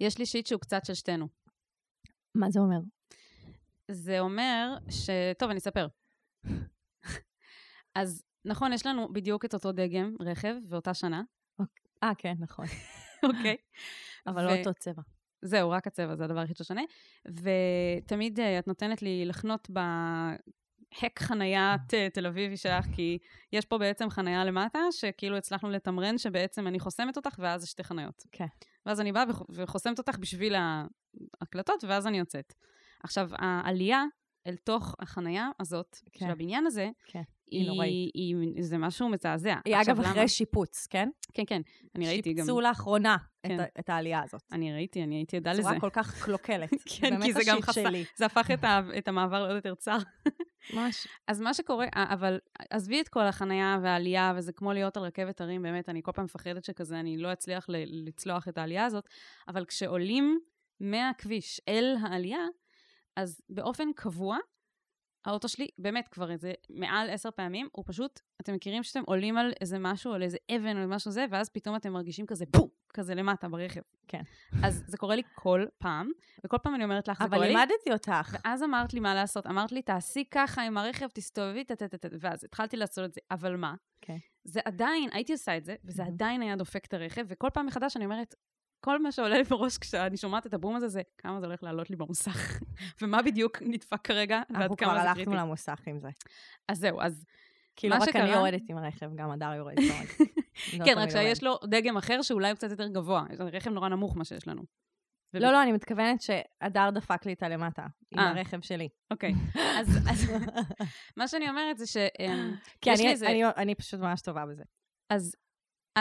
יש לי שיט שהוא קצת של שתינו. מה זה אומר? זה אומר ש... טוב, אני אספר. אז נכון, יש לנו בדיוק את אותו דגם רכב ואותה שנה, אה, כן, נכון. אוקיי? אבל לא אותו צבע. זהו, רק הצבע, זה הדבר היחיד ששונה. ותמיד אה, את נותנת לי לחנות בהק חניית אה, תל אביבי שלך, כי יש פה בעצם חניה למטה, שכאילו הצלחנו לתמרן שבעצם אני חוסמת אותך, ואז זה שתי חניות. כן. ואז אני באה וח- וחוסמת אותך בשביל ההקלטות, ואז אני יוצאת. עכשיו, העלייה אל תוך החנייה הזאת, כן. של הבניין הזה, כן, היא נוראית. היא, היא, זה משהו מזעזע. היא עכשיו, אגב למה? אחרי שיפוץ, כן? כן, כן, אני ראיתי גם. שיפצו לאחרונה את כן. ה- את העלייה הזאת. אני ראיתי, אני הייתי עדה לזה. בצורה כל כך קלוקלת. כן, כי זה גם חסר. זה הפך את, ה, את המעבר לעוד יותר צר. ממש. אז מה שקורה, אבל עזבי את כל החנייה והעלייה, וזה כמו להיות על רכבת הרים, באמת, אני כל פעם מפחדת שכזה, אני לא אצליח לצלוח את העלייה הזאת, אבל כשעולים מהכביש אל העלייה, אז באופן קבוע, האוטו שלי, באמת כבר איזה מעל עשר פעמים, הוא פשוט, אתם מכירים שאתם עולים על איזה משהו, על איזה אבן או משהו זה, ואז פתאום אתם מרגישים כזה בום, כזה למטה ברכב. כן. אז זה קורה לי כל פעם, וכל פעם אני אומרת לך, זה אבל קורה לי. לימדתי אותך. ואז אמרת לי מה לעשות, אמרת לי, תעשי ככה עם הרכב, תסתובבי, טטטט, ואז התחלתי לעשות את זה, אבל מה? כן. זה עדיין, הייתי עושה את זה, וזה. עדיין היה דופק את הרכב, וכל פעם מחדש אני אומרת, כל מה שעולה לי בראש כשאני שומעת את הבום הזה, זה כמה זה הולך לעלות לי במוסך, ומה בדיוק נדפק כרגע, ועד אנחנו כבר כמה זה הלכנו קריטי. למוסך עם זה. אז זהו, אז כאילו, רק אני שקרה- יורדת עם הרכב, גם הדר יורדת. לא כן, רק שיש יורד. לו דגם אחר שאולי הוא קצת יותר גבוה, לנו רכב נורא נמוך מה שיש לנו. לא, לא, אני מתכוונת שהדר דפק לי את הלמטה, עם אה. הרכב שלי. אוקיי, אז אז מה שאני אומרת זה ש... אמ, כי אני- אני- אני פשוט ממש טובה בזה. אז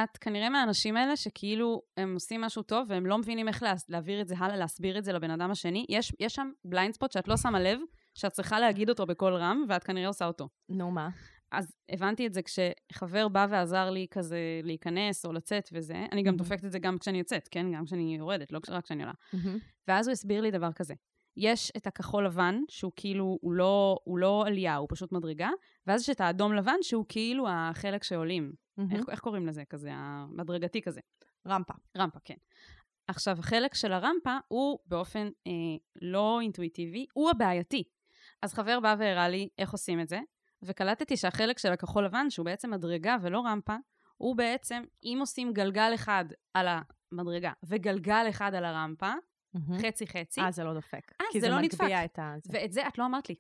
את כנראה מהאנשים האלה שכאילו הם עושים משהו טוב והם לא מבינים איך לה, להעביר את זה הלאה, להסביר את זה לבן אדם השני. יש, יש שם בליינד ספוט שאת לא שמה לב, שאת צריכה להגיד אותו בקול רם, ואת כנראה עושה אותו. נו, מה? אז הבנתי את זה כשחבר בא ועזר לי כזה להיכנס או לצאת וזה. אני גם מהמם. דופקת את זה גם כשאני יוצאת, כן? גם כשאני יורדת, לא רק כשאני עולה. מהמם. ואז הוא הסביר לי דבר כזה. יש את הכחול לבן, שהוא כאילו, הוא לא, הוא לא עלייה, הוא פשוט מדרגה, ואז יש את האדום לבן, שהוא כאילו החלק שעולים. מהמם. איך, איך קוראים לזה? כזה, המדרגתי כזה. רמפה. רמפה, כן. עכשיו, החלק של הרמפה הוא באופן אה, לא אינטואיטיבי, הוא הבעייתי. אז חבר בא והראה לי איך עושים את זה, וקלטתי שהחלק של הכחול לבן, שהוא בעצם מדרגה ולא רמפה, הוא בעצם, אם עושים גלגל אחד על המדרגה וגלגל אחד על הרמפה. חצי-חצי, אה, זה לא דופק. אה, כי זה לא נדפק. מגביה את ה... זה. ואת זה את לא אמרת לי.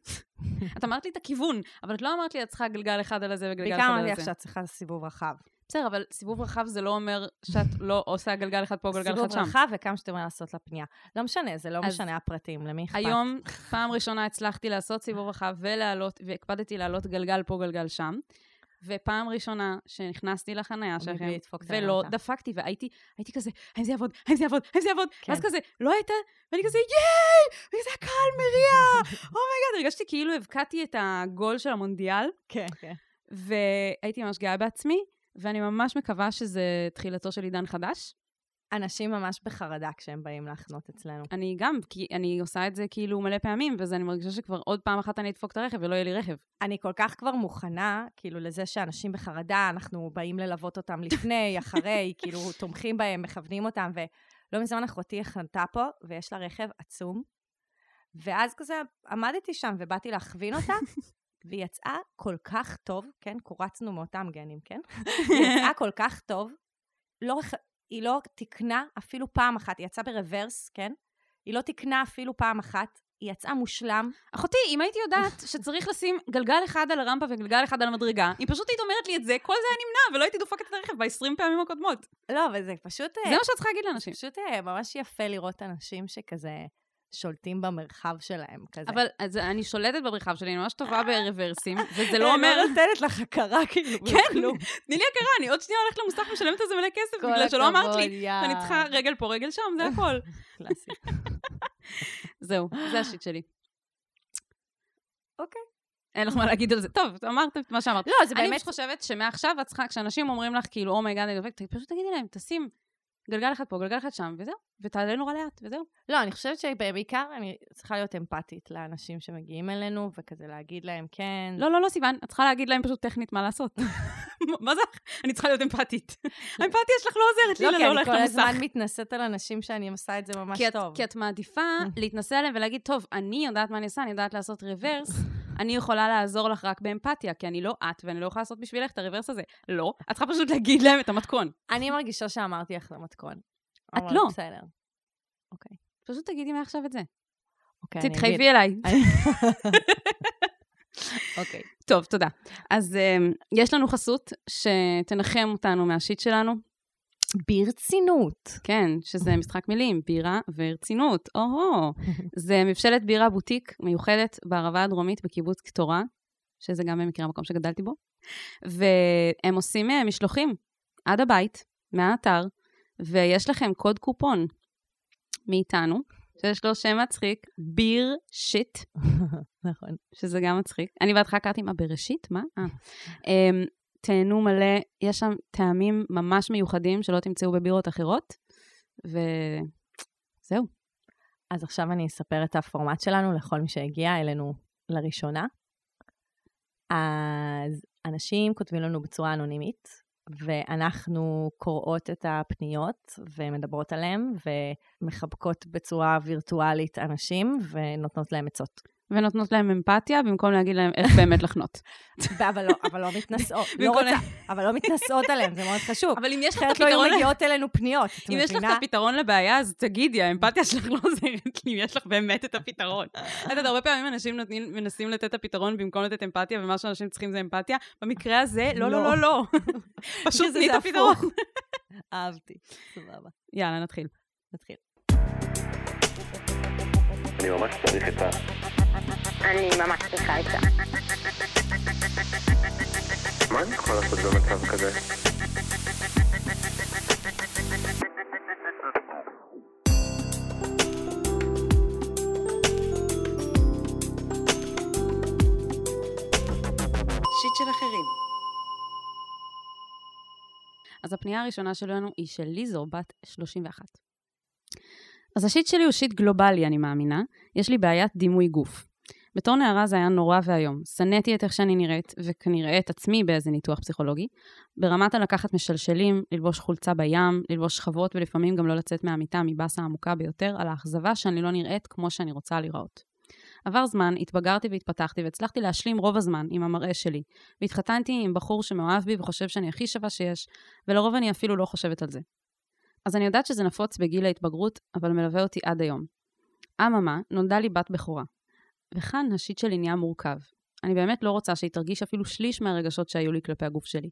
את אמרת לי את הכיוון, אבל את לא אמרת לי, את צריכה גלגל אחד על הזה וגלגל בעיקר אחד אמרתי על לך זה. שאת צריכה סיבוב רחב. בסדר, אבל סיבוב רחב זה לא אומר שאת לא עושה גלגל אחד פה, גלגל אחד סיבוב שם. רחב וכמה שאתה אומר לעשות לה פנייה. לא משנה, זה לא משנה הפרטים, למי אכפת? היום, פעם ראשונה הצלחתי לעשות סיבוב רחב ולעלות, והקפדתי לעלות גלגל פה, גלגל שם. ופעם ראשונה שנכנסתי לחניה שלכם, ולא. דפקתי, והייתי הייתי כזה, האם זה יעבוד? האם זה יעבוד? האם זה יעבוד? כן. ואז כזה, לא הייתה, ואני כזה, ייי! וכזה הקהל מריע! oh my god, הרגשתי כאילו הבקעתי את הגול של המונדיאל, כן, כן. והייתי ממש גאה בעצמי, ואני ממש מקווה שזה תחילתו של עידן חדש. אנשים ממש בחרדה כשהם באים להחנות אצלנו. אני גם, כי אני עושה את זה כאילו מלא פעמים, ואז אני מרגישה שכבר עוד פעם אחת אני אדפוק את הרכב ולא יהיה לי רכב. אני כל כך כבר מוכנה, כאילו, לזה שאנשים בחרדה, אנחנו באים ללוות אותם לפני, אחרי, כאילו, תומכים בהם, מכוונים אותם, ולא מזמן אחותי חנתה פה, ויש לה רכב עצום, ואז כזה עמדתי שם ובאתי להכווין אותה, והיא יצאה כל כך טוב, כן? קורצנו מאותם גנים, כן? היא יצאה כל כך טוב, לא, היא לא תיקנה אפילו פעם אחת, היא יצאה ברוורס, כן? היא לא תיקנה אפילו פעם אחת, היא יצאה מושלם, אחותי, אם הייתי יודעת שצריך לשים גלגל אחד על הרמפה וגלגל אחד על המדרגה, היא פשוט היית אומרת לי את זה, כל זה היה נמנע, ולא הייתי דופקת את הרכב ב-20 פעמים הקודמות. לא, אבל זה פשוט... זה מה שאת צריכה להגיד לאנשים. פשוט אה, ממש יפה לראות אנשים שכזה שולטים במרחב שלהם, כזה. אבל אז אני שולטת במרחב שלי, אני ממש טובה ברוורסים, וזה לא אה, אומר... לא נותנת לך הכרה, כאילו, כן. תני לי הכרה, אני עוד שנייה הולכת למוסך ומשלמת על זה מלא כסף, בגלל שלא אמרת לי הכבוד. שאני צריכה רגל פה, רגל שם, זה הכל. קלאסי. זהו, זה השיט שלי. אוקיי. אין לך מה להגיד על זה. טוב, אמרת את מה שאמרת. לא, זה אני באמת... פשוט חושבת שמעכשיו את צריכה, כשאנשים אומרים לך, כאילו, oh my god, אני דופקת, פשוט תגידי להם, תשים גלגל אחד פה, גלגל אחד שם, וזהו. ותעלה נורא לאט, וזהו. לא, אני חושבת שבעיקר אני צריכה להיות אמפתית לאנשים שמגיעים אלינו, וכזה להגיד להם, כן. לא, לא, לא, סיוון, את צריכה להגיד להם פשוט טכנית מה לעשות. מה זה? אני צריכה להיות אמפתית. האמפתיה שלך לא עוזרת לי לא, כי לא אני כל למוסך. הזמן מתנשאת על אנשים שאני עושה את זה ממש טוב. כי את מעדיפה להתנשא עליהם ולהגיד, טוב, אני יודעת מה אני עושה, אני יודעת לעשות רוורס, אני יכולה לעזור לך רק באמפתיה, כי אני לא את, ואני לא יכולה לעשות בשבילך את הרוורס הזה. לא, את צריכה פשוט להגיד להם את המתכון. אני מרגישה שאמרתי לך. את אבל לא. בסדר. אוקיי. פשוט תגידי מעכשיו את זה. אוקיי, אני אגיד. תתחייבי אליי. אוקיי. טוב, תודה. אז um, יש לנו חסות שתנחם אותנו מהשיט שלנו. ברצינות. כן, שזה משחק מילים, בירה ורצינות. או-הו. זה מבשלת בירה בוטיק מיוחדת בערבה הדרומית בקיבוץ קטורה, שזה גם במקרה המקום שגדלתי בו. והם עושים אה, משלוחים עד הבית, מהאתר, ויש לכם קוד קופון מאיתנו, שיש לו שם מצחיק, ביר שיט, נכון. שזה גם מצחיק. אני בהתחלה קראתי, מה, בראשית? מה? אה. תהנו מלא, יש שם טעמים ממש מיוחדים שלא תמצאו בבירות אחרות, וזהו. אז עכשיו אני אספר את הפורמט שלנו לכל מי שהגיע אלינו לראשונה. אז אנשים כותבים לנו בצורה אנונימית, ואנחנו קוראות את הפניות ומדברות עליהם, ומחבקות בצורה וירטואלית אנשים, ונותנות להם עצות. ונותנות להם אמפתיה במקום להגיד להם איך באמת לחנות. אבל לא, אבל לא מתנשאות, לא רוצה, אבל לא מתנשאות עליהם, זה מאוד חשוב. אבל אם יש לך את אחרת לא הפתרון, היו מגיעות אלינו פניות, את אם יש לך מבינה? את הפתרון לבעיה, אז תגידי, האמפתיה שלך לא עוזרת לי, אם יש לך באמת את הפתרון. את יודעת, הרבה פעמים אנשים מנסים לתת את הפתרון במקום לתת אמפתיה, ומה שאנשים צריכים זה אמפתיה. במקרה הזה, לא, לא, לא, לא. פשוט שזה תני את הפתרון. אהבתי, סבבה. יאללה, נתחיל. נתחיל. אני ממש צריך את ה... אני ממש צריכה את זה. מה אני יכול לעשות במצב כזה? שיט של אחרים. אז הפנייה הראשונה שלנו היא של ליזו, בת 31. אז השיט שלי הוא שיט גלובלי, אני מאמינה. יש לי בעיית דימוי גוף. בתור נערה זה היה נורא ואיום. שנאתי את איך שאני נראית, וכנראה את עצמי באיזה ניתוח פסיכולוגי. ברמת הלקחת משלשלים, ללבוש חולצה בים, ללבוש שכבות ולפעמים גם לא לצאת מהמיטה מבאסה עמוקה ביותר, על האכזבה שאני לא נראית כמו שאני רוצה להיראות. עבר זמן, התבגרתי והתפתחתי והצלחתי להשלים רוב הזמן עם המראה שלי. והתחתנתי עם בחור שמאוהב בי וחושב שאני הכי שווה שיש, ולרוב אני אפילו לא חושבת על זה. אז אני יודעת שזה נפוץ בגיל ההתבגרות, אבל מלווה אותי עד היום. אממה, נולדה לי בת בכורה. וכאן השיט שלי נהיה מורכב. אני באמת לא רוצה שהיא תרגיש אפילו שליש מהרגשות שהיו לי כלפי הגוף שלי.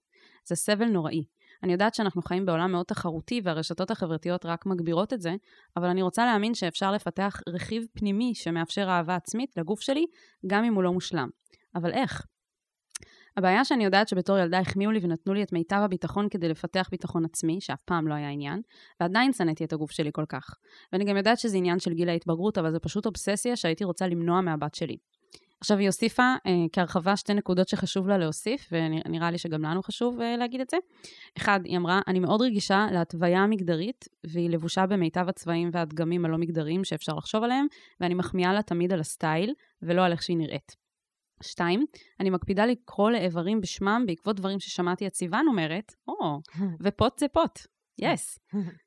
זה סבל נוראי. אני יודעת שאנחנו חיים בעולם מאוד תחרותי והרשתות החברתיות רק מגבירות את זה, אבל אני רוצה להאמין שאפשר לפתח רכיב פנימי שמאפשר אהבה עצמית לגוף שלי, גם אם הוא לא מושלם. אבל איך? הבעיה שאני יודעת שבתור ילדה החמיאו לי ונתנו לי את מיטב הביטחון כדי לפתח ביטחון עצמי, שאף פעם לא היה עניין, ועדיין שנאתי את הגוף שלי כל כך. ואני גם יודעת שזה עניין של גיל ההתבגרות, אבל זה פשוט אובססיה שהייתי רוצה למנוע מהבת שלי. עכשיו, היא הוסיפה אה, כהרחבה שתי נקודות שחשוב לה להוסיף, ונראה לי שגם לנו חשוב אה, להגיד את זה. אחד, היא אמרה, אני מאוד רגישה להתוויה המגדרית, והיא לבושה במיטב הצבעים והדגמים הלא מגדריים שאפשר לחשוב עליהם, ואני מחמיאה לה תמיד על הסטייל, ולא על איך שהיא נראית. שתיים, אני מקפידה לקרוא לאיברים בשמם בעקבות דברים ששמעתי את סיוון אומרת, או, ופוט זה פוט. יס,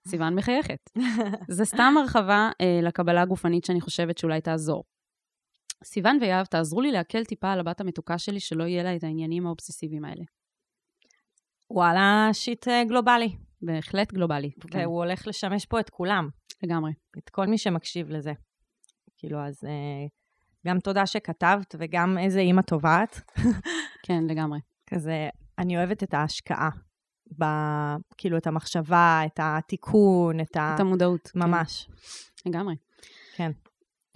סיוון מחייכת. זה סתם הרחבה אה, לקבלה הגופנית שאני חושבת שאולי תעזור. סיוון ויהב, תעזרו לי להקל טיפה על הבת המתוקה שלי, שלא יהיה לה את העניינים האובססיביים האלה. וואלה, שיט אה, גלובלי. בהחלט גלובלי. כן, והוא הולך לשמש פה את כולם, לגמרי. את כל מי שמקשיב לזה. כאילו, אז אה, גם תודה שכתבת, וגם איזה אימא טובה את. כן, לגמרי. כזה, אני אוהבת את ההשקעה. ב... כאילו, את המחשבה, את התיקון, את ה... את המודעות. כן. ממש. לגמרי. כן.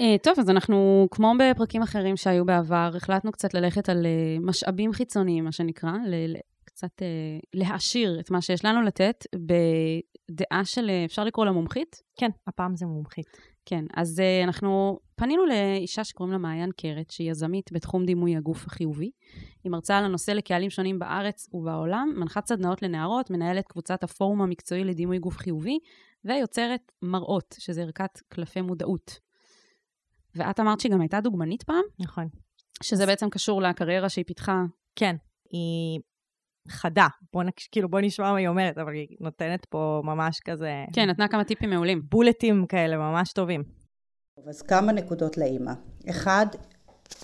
Uh, טוב, אז אנחנו, כמו בפרקים אחרים שהיו בעבר, החלטנו קצת ללכת על uh, משאבים חיצוניים, מה שנקרא, ל- קצת uh, להעשיר את מה שיש לנו לתת בדעה של, אפשר לקרוא לה מומחית? כן, הפעם זה מומחית. כן, אז uh, אנחנו פנינו לאישה שקוראים לה מעיין קרת, שהיא יזמית בתחום דימוי הגוף החיובי. היא מרצה על הנושא לקהלים שונים בארץ ובעולם, מנחת סדנאות לנערות, מנהלת קבוצת הפורום המקצועי לדימוי גוף חיובי, ויוצרת מראות, שזה ערכת קלפי מודעות. ואת אמרת שהיא גם הייתה דוגמנית פעם, נכון. שזה בעצם קשור לקריירה שהיא פיתחה. כן, היא חדה. בוא, נק... כאילו, בוא נשמע מה היא אומרת, אבל היא נותנת פה ממש כזה... כן, נתנה כמה טיפים מעולים. בולטים כאלה ממש טובים. אז כמה נקודות לאימא. אחד,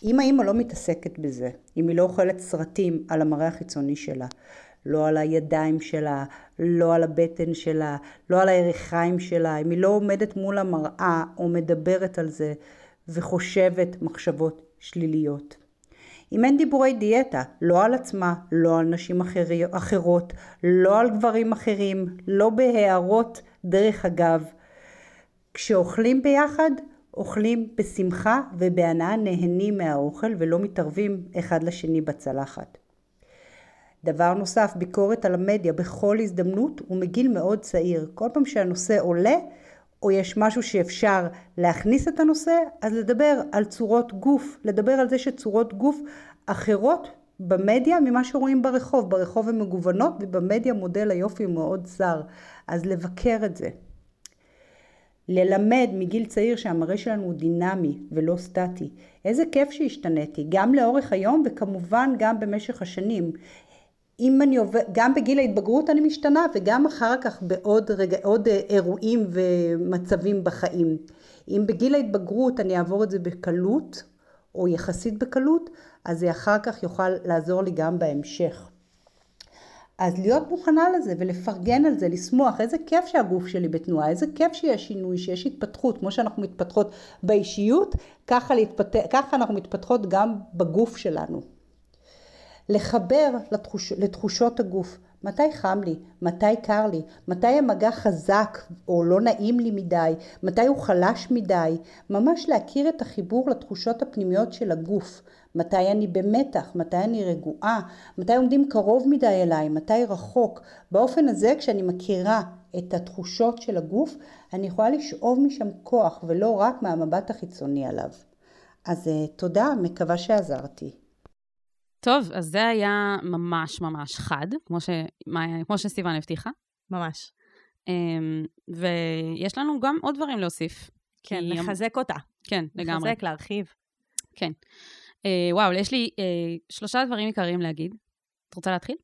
אם האימא לא מתעסקת בזה, אם היא לא אוכלת סרטים על המראה החיצוני שלה, לא על הידיים שלה, לא על הבטן שלה, לא על הירכיים שלה, אם היא לא עומדת מול המראה או מדברת על זה וחושבת מחשבות שליליות. אם אין דיבורי דיאטה, לא על עצמה, לא על נשים אחרי, אחרות, לא על גברים אחרים, לא בהערות דרך אגב. כשאוכלים ביחד, אוכלים בשמחה ובהנאה נהנים מהאוכל ולא מתערבים אחד לשני בצלחת. דבר נוסף, ביקורת על המדיה בכל הזדמנות ומגיל מאוד צעיר. כל פעם שהנושא עולה או יש משהו שאפשר להכניס את הנושא, אז לדבר על צורות גוף, לדבר על זה שצורות גוף אחרות במדיה ממה שרואים ברחוב. ברחוב הן מגוונות ובמדיה מודל היופי הוא מאוד זר. אז לבקר את זה. ללמד מגיל צעיר שהמראה שלנו הוא דינמי ולא סטטי. איזה כיף שהשתניתי, גם לאורך היום וכמובן גם במשך השנים. אם אני עובד, גם בגיל ההתבגרות אני משתנה וגם אחר כך בעוד רגע, עוד אירועים ומצבים בחיים. אם בגיל ההתבגרות אני אעבור את זה בקלות או יחסית בקלות, אז זה אחר כך יוכל לעזור לי גם בהמשך. אז להיות מוכנה לזה ולפרגן על זה, לשמוח, איזה כיף שהגוף שלי בתנועה, איזה כיף שיש שינוי, שיש התפתחות, כמו שאנחנו מתפתחות באישיות, ככה, להתפת... ככה אנחנו מתפתחות גם בגוף שלנו. לחבר לתחוש... לתחושות הגוף, מתי חם לי, מתי קר לי, מתי המגע חזק או לא נעים לי מדי, מתי הוא חלש מדי, ממש להכיר את החיבור לתחושות הפנימיות של הגוף, מתי אני במתח, מתי אני רגועה, מתי עומדים קרוב מדי אליי, מתי רחוק. באופן הזה כשאני מכירה את התחושות של הגוף, אני יכולה לשאוב משם כוח ולא רק מהמבט החיצוני עליו. אז תודה, מקווה שעזרתי. טוב, אז זה היה ממש ממש חד, כמו, ש... כמו שסיוון הבטיחה. ממש. ויש לנו גם עוד דברים להוסיף. כן, לחזק אותה. כן, לגמרי. לחזק, להרחיב. כן. אה, וואו, יש לי אה, שלושה דברים עיקריים להגיד. את רוצה להתחיל?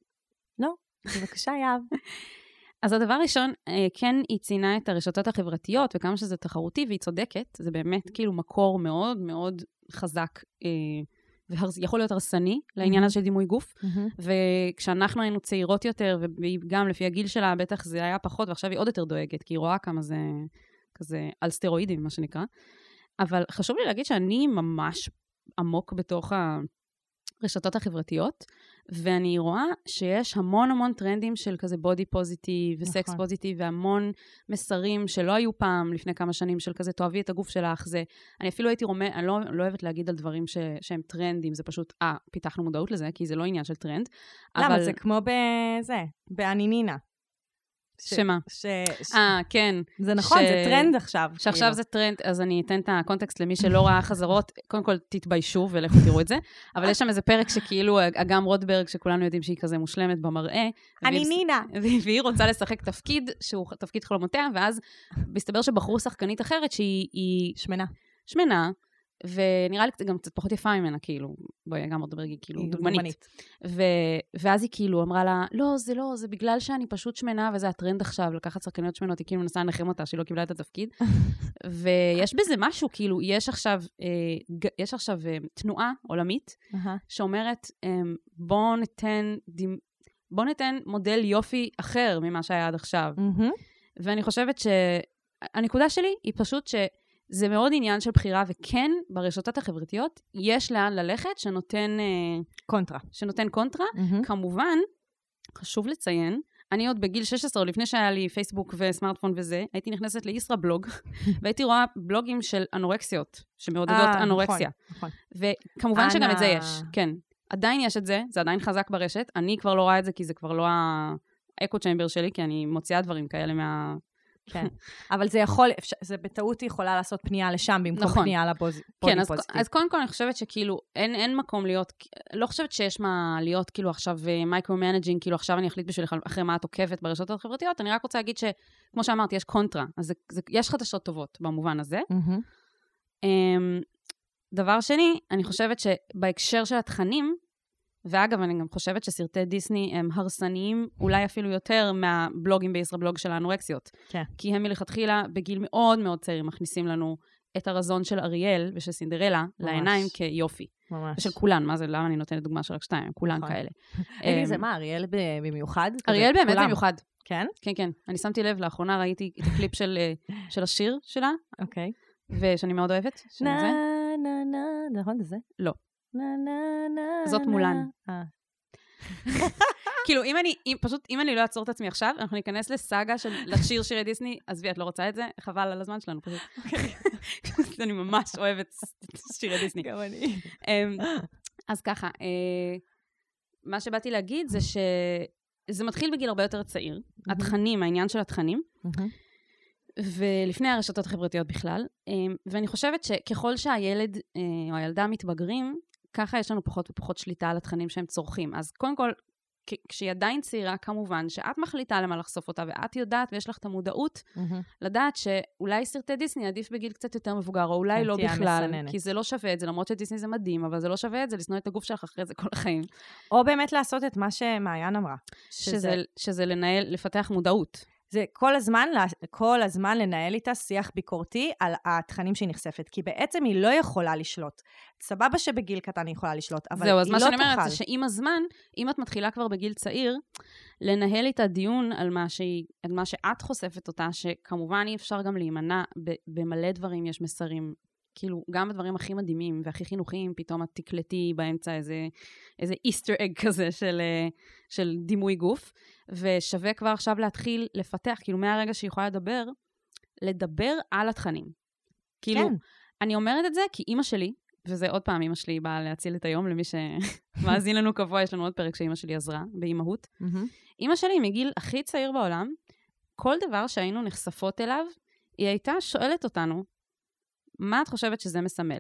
לא, בבקשה, יהב. אז הדבר הראשון, אה, כן, היא ציינה את הרשתות החברתיות וכמה שזה תחרותי, והיא צודקת, זה באמת כאילו מקור מאוד מאוד חזק. אה, ויכול להיות הרסני לעניין הזה של דימוי גוף. וכשאנחנו היינו צעירות יותר, וגם לפי הגיל שלה, בטח זה היה פחות, ועכשיו היא עוד יותר דואגת, כי היא רואה כמה זה כזה על סטרואידים, מה שנקרא. אבל חשוב לי להגיד שאני ממש עמוק בתוך הרשתות החברתיות, ואני רואה שיש המון המון טרנדים של כזה body positive ו sex נכון. positive, והמון מסרים שלא היו פעם, לפני כמה שנים, של כזה תאהבי את הגוף שלך, זה... אני אפילו הייתי רומז, אני לא, לא אוהבת להגיד על דברים ש, שהם טרנדים, זה פשוט, אה, פיתחנו מודעות לזה, כי זה לא עניין של טרנד. למה? אבל... זה כמו בזה, באני נינה. שמה? ש... אה, כן. זה נכון, ש... זה טרנד עכשיו. שעכשיו כאילו. זה טרנד, אז אני אתן את הקונטקסט למי שלא ראה חזרות. קודם כל, תתביישו ולכו תראו את זה. אבל יש שם איזה פרק שכאילו, אגם רוטברג, שכולנו יודעים שהיא כזה מושלמת במראה. אני נינה. והיא רוצה לשחק תפקיד, שהוא תפקיד חלומותיה, ואז מסתבר שבחרו שחקנית אחרת שהיא... שמנה. שמנה, ונראה לי גם קצת פחות יפה ממנה, כאילו, בואי, גם אורדברג היא כאילו דוגמנית. דוגמנית. ו... ואז היא כאילו אמרה לה, לא, זה לא, זה בגלל שאני פשוט שמנה, וזה הטרנד עכשיו, לקחת שחקניות שמנות, היא כאילו מנסה לנחם אותה, שהיא לא קיבלה את התפקיד. ויש בזה משהו, כאילו, יש עכשיו, אה, יש עכשיו אה, תנועה עולמית, שאומרת, אה, בואו ניתן, בוא ניתן מודל יופי אחר ממה שהיה עד עכשיו. ואני חושבת שהנקודה שלי היא פשוט ש... זה מאוד עניין של בחירה, וכן, ברשתות החברתיות יש לאן ללכת שנותן... אה, קונטרה. שנותן קונטרה. Mm-hmm. כמובן, חשוב לציין, אני עוד בגיל 16, עוד לפני שהיה לי פייסבוק וסמארטפון וזה, הייתי נכנסת לישראבלוג, והייתי רואה בלוגים של אנורקסיות, שמעודדות 아, אה, אנורקסיה. נכון, נכון. וכמובן שגם את זה יש, כן. עדיין יש את זה, זה עדיין חזק ברשת. אני כבר לא רואה את זה, כי זה כבר לא האקו צ'יימבר שלי, כי אני מוציאה דברים כאלה מה... כן. אבל זה יכול, אפשר- זה בטעות יכולה לעשות פנייה לשם במקום נכון. פנייה ל body כן, אז. אז קודם כל אני חושבת שכאילו, אין, אין מקום להיות, לא חושבת שיש מה להיות כאילו עכשיו micro-managing, כאילו עכשיו אני אחליט בשבילך אחרי מה את עוקבת ברשתות החברתיות, אני רק רוצה להגיד שכמו שאמרתי, יש קונטרה, אז זה, זה, יש חדשות טובות במובן הזה. אמ, דבר שני, אני חושבת שבהקשר של התכנים, ואגב, אני גם חושבת שסרטי דיסני הם הרסניים אולי אפילו יותר מהבלוגים בישראבלוג של האנורקסיות. כן. כי הם מלכתחילה, בגיל מאוד מאוד צעיר, מכניסים לנו את הרזון של אריאל ושל סינדרלה לעיניים כיופי. ממש. ושל כולן, מה זה, למה אני נותנת דוגמה של רק שתיים? כולן נכון. כאלה. אמ, זה מה, אריאל במיוחד? אריאל באמת כולם. במיוחד. כן? כן, כן. אני שמתי לב, לאחרונה ראיתי את הקליפ של, אה, של השיר שלה, אוקיי. ושאני מאוד אוהבת. נה זה. נה נה, נכון זה? לא. נה נה נה זאת נה. מולן. אה, כאילו, אם אני, אם, פשוט, אם אני לא אעצור את עצמי עכשיו, אנחנו ניכנס לסאגה של לשיר שירי דיסני. עזבי, את לא רוצה את זה? חבל על הזמן שלנו פשוט. אני ממש אוהבת שירי דיסני. גם אני. אמ, אז ככה, אה, מה שבאתי להגיד זה שזה מתחיל בגיל הרבה יותר צעיר. התכנים, העניין של התכנים. ולפני הרשתות החברתיות בכלל. אמ, ואני חושבת שככל שהילד אה, או הילדה מתבגרים, ככה יש לנו פחות ופחות שליטה על התכנים שהם צורכים. אז קודם כל, כשהיא עדיין צעירה, כמובן, שאת מחליטה למה לחשוף אותה, ואת יודעת ויש לך את המודעות מהמם. לדעת שאולי סרטי דיסני עדיף בגיל קצת יותר מבוגר, או אולי כן, לא בכלל, המסננת. כי זה לא שווה את זה, למרות שדיסני זה מדהים, אבל זה לא שווה את זה לשנוא את הגוף שלך אחרי זה כל החיים. או באמת לעשות את מה שמעיין אמרה. שזה, שזה לנהל, לפתח מודעות. זה כל הזמן, כל הזמן לנהל איתה שיח ביקורתי על התכנים שהיא נחשפת, כי בעצם היא לא יכולה לשלוט. סבבה שבגיל קטן היא יכולה לשלוט, אבל זהו, אז היא מה לא שאני אומרת תוכל. זה שעם הזמן, אם את מתחילה כבר בגיל צעיר, לנהל איתה דיון על מה, שהיא, על מה שאת חושפת אותה, שכמובן אי אפשר גם להימנע, במלא דברים יש מסרים. כאילו, גם בדברים הכי מדהימים והכי חינוכיים, פתאום את תקלטי באמצע איזה, איזה איסטר אג כזה של, אה, של דימוי גוף, ושווה כבר עכשיו להתחיל לפתח, כאילו מהרגע שהיא יכולה לדבר, לדבר על התכנים. כאילו, כן. אני אומרת את זה כי אימא שלי, וזה עוד פעם, אימא שלי באה להציל את היום, למי שמאזין לנו קבוע, יש לנו עוד פרק שאימא שלי עזרה, באימהות. מהמם. אימא שלי, מגיל הכי צעיר בעולם, כל דבר שהיינו נחשפות אליו, היא הייתה שואלת אותנו, מה את חושבת שזה מסמל?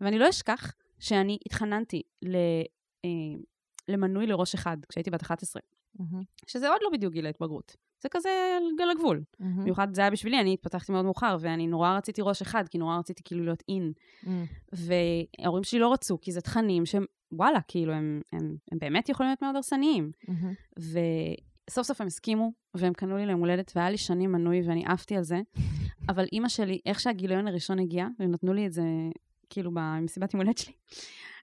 ואני לא אשכח שאני התחננתי ל, אה, למנוי לראש אחד כשהייתי בת 11, מהמם. שזה עוד לא בדיוק גיל ההתבגרות. זה כזה על הגבול. מהמם. במיוחד זה היה בשבילי, אני התפתחתי מאוד מאוחר, ואני נורא רציתי ראש אחד, כי נורא רציתי כאילו להיות אין. מהמם. וההורים שלי לא רצו, כי זה תכנים שהם, וואלה, כאילו, הם, הם, הם באמת יכולים להיות מאוד הרסניים. מהמם. וסוף סוף הם הסכימו, והם קנו לי ליום הולדת, והיה לי שנים מנוי, ואני עפתי על זה. אבל אימא שלי, איך שהגיליון הראשון הגיע, והם נתנו לי את זה, כאילו, במסיבת יום הולדת שלי,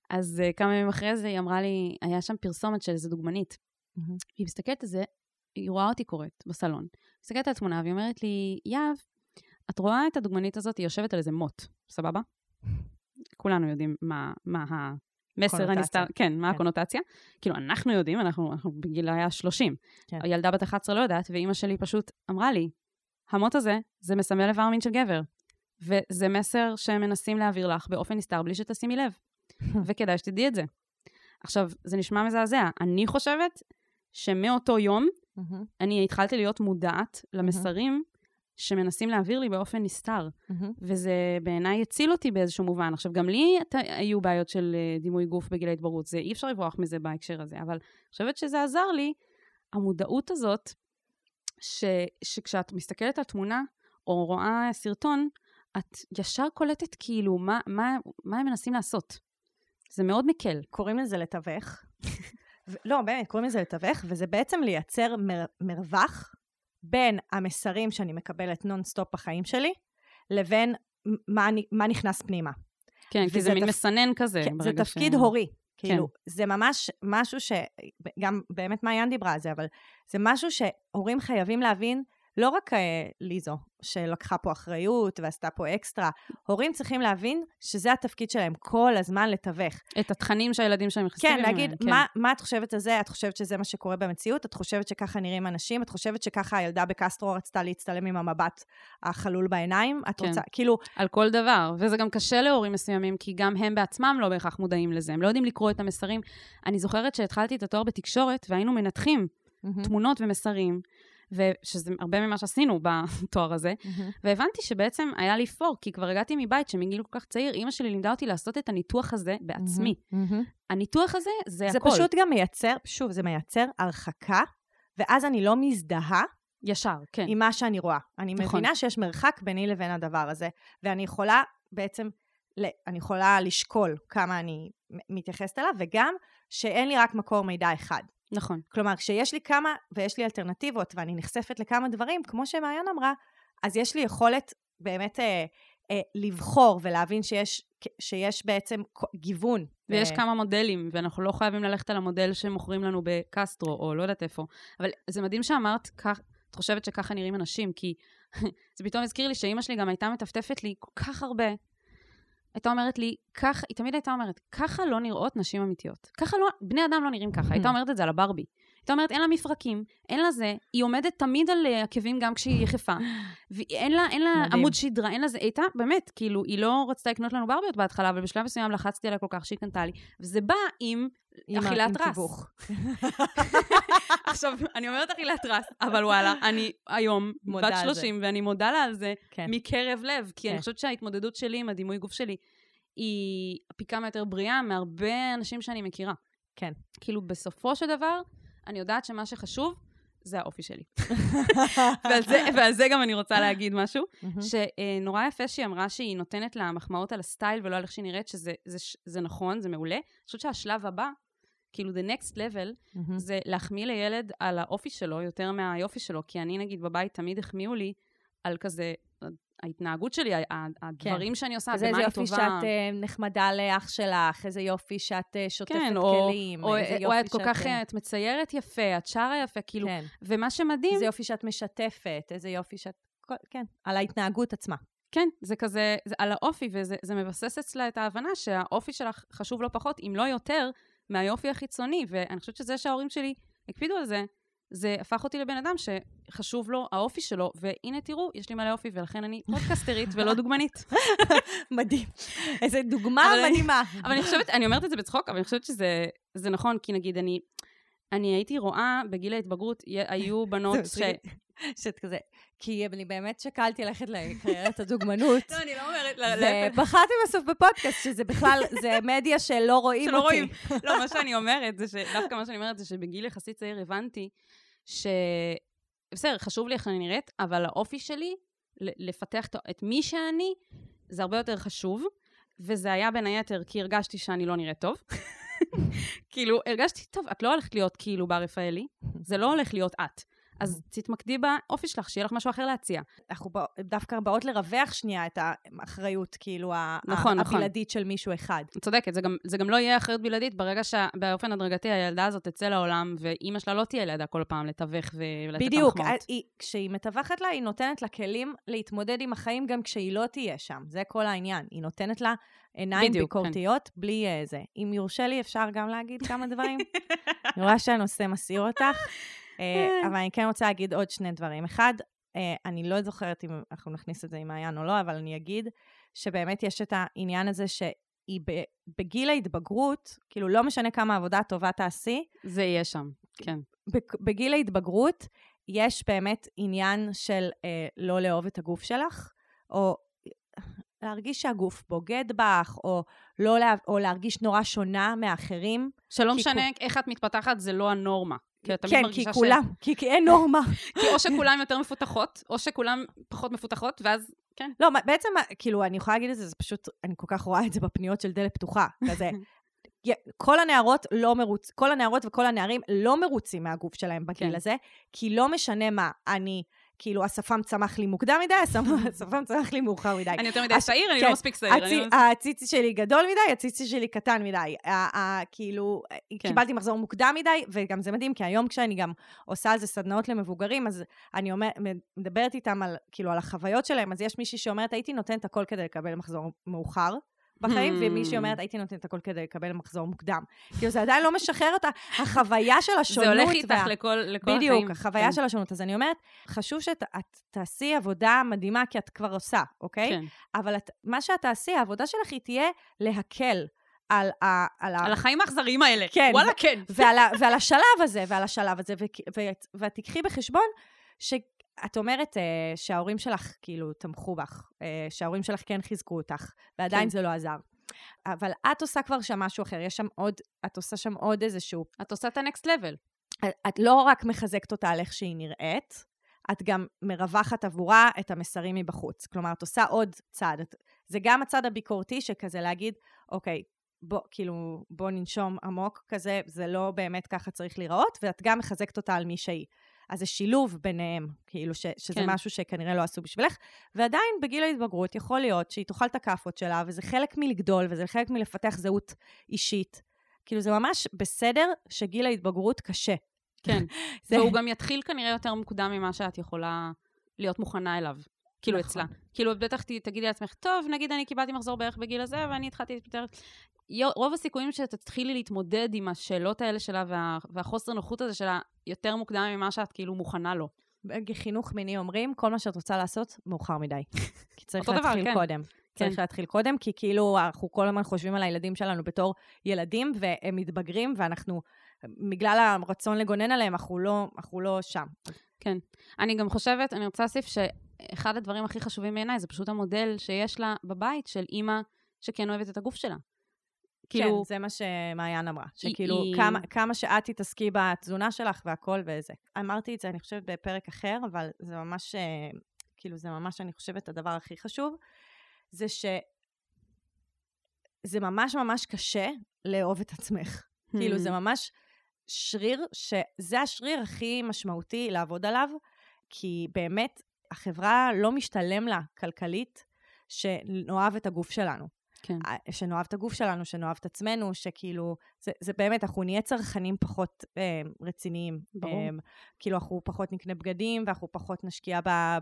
אז uh, כמה ימים אחרי זה היא אמרה לי, היה שם פרסומת של איזה דוגמנית. מהמם. היא מסתכלת על זה, היא רואה אותי קוראת בסלון. מסתכלת על התמונה, והיא אומרת לי, יהב, את רואה את הדוגמנית הזאת, היא יושבת על איזה מוט, סבבה? כולנו יודעים מה, מה המסר. הנסתר, כן, מה כן. הקונוטציה. כאילו, אנחנו יודעים, אנחנו, אנחנו בגיל היה 30. כן. הילדה בת 11 לא יודעת, ואימא שלי פשוט אמרה לי, המוט הזה, זה מסמל איבר מין של גבר. וזה מסר שהם מנסים להעביר לך באופן נסתר בלי שתשימי לב. וכדאי שתדעי את זה. עכשיו, זה נשמע מזעזע. אני חושבת שמאותו יום מהמם. אני התחלתי להיות מודעת למסרים שמנסים להעביר לי באופן נסתר, מהמם. וזה בעיניי הציל אותי באיזשהו מובן. עכשיו, גם לי ת- היו בעיות של אה, דימוי גוף בגיל ההתבגרות, זה אי אפשר לברוח מזה בהקשר הזה, אבל אני חושבת שזה עזר לי, המודעות הזאת, ש, שכשאת מסתכלת על תמונה או רואה סרטון, את ישר קולטת כאילו מה, מה, מה הם מנסים לעשות. זה מאוד מקל. קוראים לזה לתווך. לא, באמת, קוראים לזה לתווך, וזה בעצם לייצר מר, מרווח בין המסרים שאני מקבלת נונסטופ בחיים שלי, לבין מה, אני- מה נכנס פנימה. כן, כי זה מין תפ- מסנן כזה. כן, זה תפקיד ש... הורי. כן. כאילו, זה ממש משהו ש... גם באמת מעיין דיברה על זה, אבל זה משהו שהורים חייבים להבין, לא רק אה, ליזו, שלקחה פה אחריות ועשתה פה אקסטרה, הורים צריכים להבין שזה התפקיד שלהם, כל הזמן לתווך. את התכנים שהילדים שלהם נכנסים כן, להגיד, כן. מה, מה את חושבת על זה? את חושבת שזה מה שקורה במציאות? את חושבת שככה נראים אנשים? את חושבת שככה הילדה בקסטרו רצתה להצטלם עם המבט החלול בעיניים? את כן. רוצה, כאילו, על כל דבר, וזה גם קשה להורים מסוימים, כי גם הם בעצמם לא בהכרח מודעים לזה, הם לא יודעים לקרוא את המסרים. אני זוכרת שהתחלתי את התואר בתקשורת, והיינו מנתחים תמונות ומסרים, ושזה הרבה ממה שעשינו בתואר הזה, והבנתי שבעצם היה לי פור, כי כבר הגעתי מבית שמגיל כל כך צעיר, אימא שלי לימדה אותי לעשות את הניתוח הזה בעצמי. הניתוח הזה זה, זה הכל. פשוט גם מייצר, שוב, זה מייצר הרחקה, ואז אני לא מזדהה ישר, כן. עם מה שאני רואה. אני נכון. מבינה שיש מרחק ביני לבין הדבר הזה, ואני יכולה בעצם, ל- אני יכולה לשקול כמה אני מתייחסת אליו, וגם שאין לי רק מקור מידע אחד. נכון. כלומר, כשיש לי כמה, ויש לי אלטרנטיבות, ואני נחשפת לכמה דברים, כמו שמעיין אמרה, אז יש לי יכולת באמת אה, אה, לבחור ולהבין שיש, שיש בעצם גיוון. ויש ו- כמה מודלים, ואנחנו לא חייבים ללכת על המודל שמוכרים לנו בקסטרו, או לא יודעת איפה. אבל זה מדהים שאמרת, כך, את חושבת שככה נראים אנשים, כי זה פתאום הזכיר לי שאימא שלי גם הייתה מטפטפת לי כל כך הרבה. הייתה אומרת לי, כך, היא תמיד הייתה אומרת, ככה לא נראות נשים אמיתיות. ככה לא, בני אדם לא נראים ככה. הייתה אומרת את זה על הברבי. הייתה אומרת, אין לה מפרקים, אין לה זה, היא עומדת תמיד על אה, עקבים גם כשהיא יחפה. ואין לה, אין לה מדהים. עמוד שדרה, אין לה זה. הייתה, באמת, כאילו, היא לא רצתה לקנות לנו ברביות בהתחלה, אבל בשלב מסוים לחצתי עליה כל כך שהיא קנתה לי. וזה בא עם אכילת רס. עכשיו, אני אומרת אכילת רס, אבל וואלה, אני היום בת על זה. 30, ואני מודה לה על זה כן. מקרב לב, כי כן. אני חושבת שההתמודדות שלי עם הדימוי גוף שלי היא פי כמה יותר בריאה מהרבה אנשים שאני מכירה. כן. כאילו, בסופו של דבר, אני יודעת שמה שחשוב זה האופי שלי. ועל, זה, ועל זה גם אני רוצה להגיד משהו. שנורא יפה שהיא אמרה שהיא נותנת לה מחמאות על הסטייל ולא על איך שהיא נראית, שזה זה, זה נכון, זה מעולה. אני חושבת שהשלב הבא, כאילו, the next level, מהמם. זה להחמיא לילד על האופי שלו יותר מהיופי שלו, כי אני נגיד בבית תמיד החמיאו לי על כזה, ההתנהגות שלי, ה- הדברים שאני עושה, במה איזה אני יופי טובה. שאת אה, נחמדה לאח שלך, איזה יופי שאת אה, שוטפת כן, או, כלים, או, איזה או יופי את כל כך, אה, את מציירת יפה, את שרה יפה, כאילו, כן, ומה שמדהים, איזה יופי שאת משתפת, איזה יופי שאת... כן, על ההתנהגות עצמה. כן, זה כזה, זה על האופי, וזה זה מבסס אצלה את ההבנה שהאופי שלך חשוב לא פחות, אם לא יותר, מהיופי החיצוני, ואני חושבת שזה שההורים שלי הקפידו על זה, זה הפך אותי לבן אדם שחשוב לו האופי שלו, והנה תראו, יש לי מלא אופי, ולכן אני פודקסטרית ולא דוגמנית. מדהים. איזה דוגמה אבל אני- מדהימה. אבל אני חושבת, אני אומרת את זה בצחוק, אבל אני חושבת שזה זה נכון, כי נגיד, אני, אני הייתי רואה בגיל ההתבגרות, היו בנות ש... שאת כזה, כי אני באמת שקלתי ללכת לקריירת הדוגמנות. לא, אני לא אומרת, ובחרתי בסוף בפודקאסט, שזה בכלל, זה מדיה שלא רואים שלא אותי. רואים. לא, מה שאני אומרת זה ש... דווקא מה שאני אומרת זה שבגיל יחסית צעיר הבנתי ש... בסדר, חשוב לי איך אני נראית, אבל האופי שלי, לפתח את מי שאני, זה הרבה יותר חשוב. וזה היה בין היתר כי הרגשתי שאני לא נראית טוב. כאילו, הרגשתי, טוב, את לא הולכת להיות כאילו בר רפאלי, זה לא הולך להיות את. אז תתמקדי באופי שלך, שיהיה לך משהו אחר להציע. אנחנו בא- דווקא באות לרווח שנייה את האחריות, כאילו, נכון, נכון. הבלעדית של מישהו אחד. את צודקת, זה גם, זה גם לא יהיה אחריות בלעדית ברגע שבאופן הדרגתי הילדה הזאת תצא לעולם, ואימא שלה לא תהיה לידה כל פעם לתווך ולתת בדיוק, מחמאות. היא- כשהיא מתווכת לה, היא נותנת לה כלים להתמודד עם החיים גם כשהיא לא תהיה שם. זה כל העניין. היא נותנת לה עיניים בדיוק, כן. ביקורתיות בלי אה, זה. אם יורשה לי, אפשר גם להגיד כמה דברים? אני רואה שהנושא מסעיר אותך, אבל אני כן רוצה להגיד עוד שני דברים. אחד, אה, אני לא זוכרת אם אנחנו נכניס את זה עם מעיין או לא, אבל אני אגיד שבאמת יש את העניין הזה שהיא ב- בגיל ההתבגרות, כאילו לא משנה כמה עבודה טובה תעשי, זה יהיה שם, כן. בגיל ההתבגרות יש באמת עניין של אה, לא לאהוב את הגוף שלך, או להרגיש שהגוף בוגד בך, או, לא לה, או להרגיש נורא שונה מאחרים. שלא משנה איך את מתפתחת, זה לא הנורמה. כי את תמיד כן, כי כולם, כי, כי אין נורמה. כי או שכולם יותר מפותחות, או שכולם פחות מפותחות, ואז, כן. לא, בעצם, כאילו, אני יכולה להגיד את זה, זה פשוט, אני כל כך רואה את זה בפניות של דלת פתוחה, כזה. כל הנערות לא מרוץ, כל הנערות וכל הנערים לא מרוצים מהגוף שלהם בגיל כן. הזה, כי לא משנה מה, אני, כאילו, השפם צמח לי מוקדם מדי, השפם- צמח לי מאוחר מדי. אני יותר מדי צעיר, אני כן. לא מספיק צעיר. אני הצי- לא- הציצי שלי גדול מדי, הציצי שלי קטן מדי. כאילו, כן. קיבלתי מחזור מוקדם מדי, וגם זה מדהים, כי היום כשאני גם עושה על זה סדנאות למבוגרים, אז אני מדברת איתם כאילו, על החוויות שלהם, אז יש מישהי שאומרת, הייתי נותנת הכל כדי לקבל מחזור מאוחר. בחיים, Hmm. ומישהי אומרת, הייתי נותנת הכל כדי לקבל מחזור מוקדם. כאילו, זה עדיין לא משחרר אותה. החוויה של זה השונות... הולך איתך וה- לכל לכל החיים. בדיוק, החוויה כן. של השונות. אז אני אומרת, חשוב שאת את תעשי עבודה מדהימה, כי את כבר עושה, אוקיי? כן. אבל את, מה שאת תעשי, העבודה שלך היא תהיה להקל על, ה, על, על החיים האכזריים האלה. כן, וואלה, כן. ועל, ועל השלב הזה, ועל השלב הזה, ו, ו, ואת תיקחי בחשבון שאת אומרת אה, שההורים שלך כאילו תמכו בך, אה, שההורים שלך כן חיזקו אותך, ועדיין כן. זה לא עזר. אבל את עושה כבר שם משהו אחר, יש שם עוד, את עושה שם עוד איזשהו את עושה את ה-next level. את- את לא רק מחזקת אותה על איך שהיא נראית, את גם מרווחת עבורה את המסרים מבחוץ. כלומר, את עושה עוד צעד. את, זה גם הצד הביקורתי שכזה להגיד, אוקיי, בוא, כאילו, בוא ננשום עמוק כזה, זה לא באמת ככה צריך להיראות, ואת גם מחזקת אותה על מי שהיא. אז זה שילוב ביניהם, כאילו, ש, שזה כן. משהו שכנראה לא עשו בשבילך, ועדיין בגיל ההתבגרות יכול להיות שהיא תאכל את הכאפות שלה, וזה חלק מלגדול, וזה חלק מלפתח זהות אישית. כאילו, זה ממש בסדר שגיל ההתבגרות קשה. כן. זה- והוא גם יתחיל כנראה יותר מוקדם ממה שאת יכולה להיות מוכנה אליו. כאילו נכון. אצלה. כאילו, בטח תגידי לעצמך, טוב, נגיד אני קיבלתי מחזור בערך בגיל הזה, ואני התחלתי להתפטר. רוב הסיכויים שתתחילי להתמודד עם השאלות האלה שלה וה, והחוסר נוחות הזה שלה יותר מוקדם ממה שאת כאילו מוכנה לו. בחינוך מיני אומרים, כל מה שאת רוצה לעשות, מאוחר מדי. כי צריך אותו דבר, להתחיל כן. קודם. צריך כן. להתחיל קודם, כי כאילו אנחנו כל הזמן חושבים על הילדים שלנו בתור ילדים, והם מתבגרים, ואנחנו, בגלל הרצון לגונן עליהם, אנחנו לא, אנחנו לא שם. כן. אני גם חושבת, אני רוצה להוסיף שאחד הדברים הכי חשובים בעיניי זה פשוט המודל שיש לה בבית של אימא שכן אוהבת את הגוף שלה. כאילו, כן, זה מה שמעיין אמרה. שכאילו, היא- כמה, כמה שאת תתעסקי בתזונה שלך והכל וזה. אמרתי את זה, אני חושבת, בפרק אחר, אבל זה ממש, אה, כאילו, זה ממש, אני חושבת, הדבר הכי חשוב, זה ש... זה ממש ממש קשה לאהוב את עצמך. כאילו, זה ממש שריר, שזה השריר הכי משמעותי לעבוד עליו, כי באמת, החברה לא משתלם לה כלכלית שנאהב את הגוף שלנו. כן. אה, שנאהב את הגוף שלנו, שנאהב את עצמנו, שכאילו, זה, זה באמת, אנחנו נהיה צרכנים פחות אה, רציניים. ברור. אה, כאילו, אנחנו פחות נקנה בגדים, ואנחנו פחות נשקיע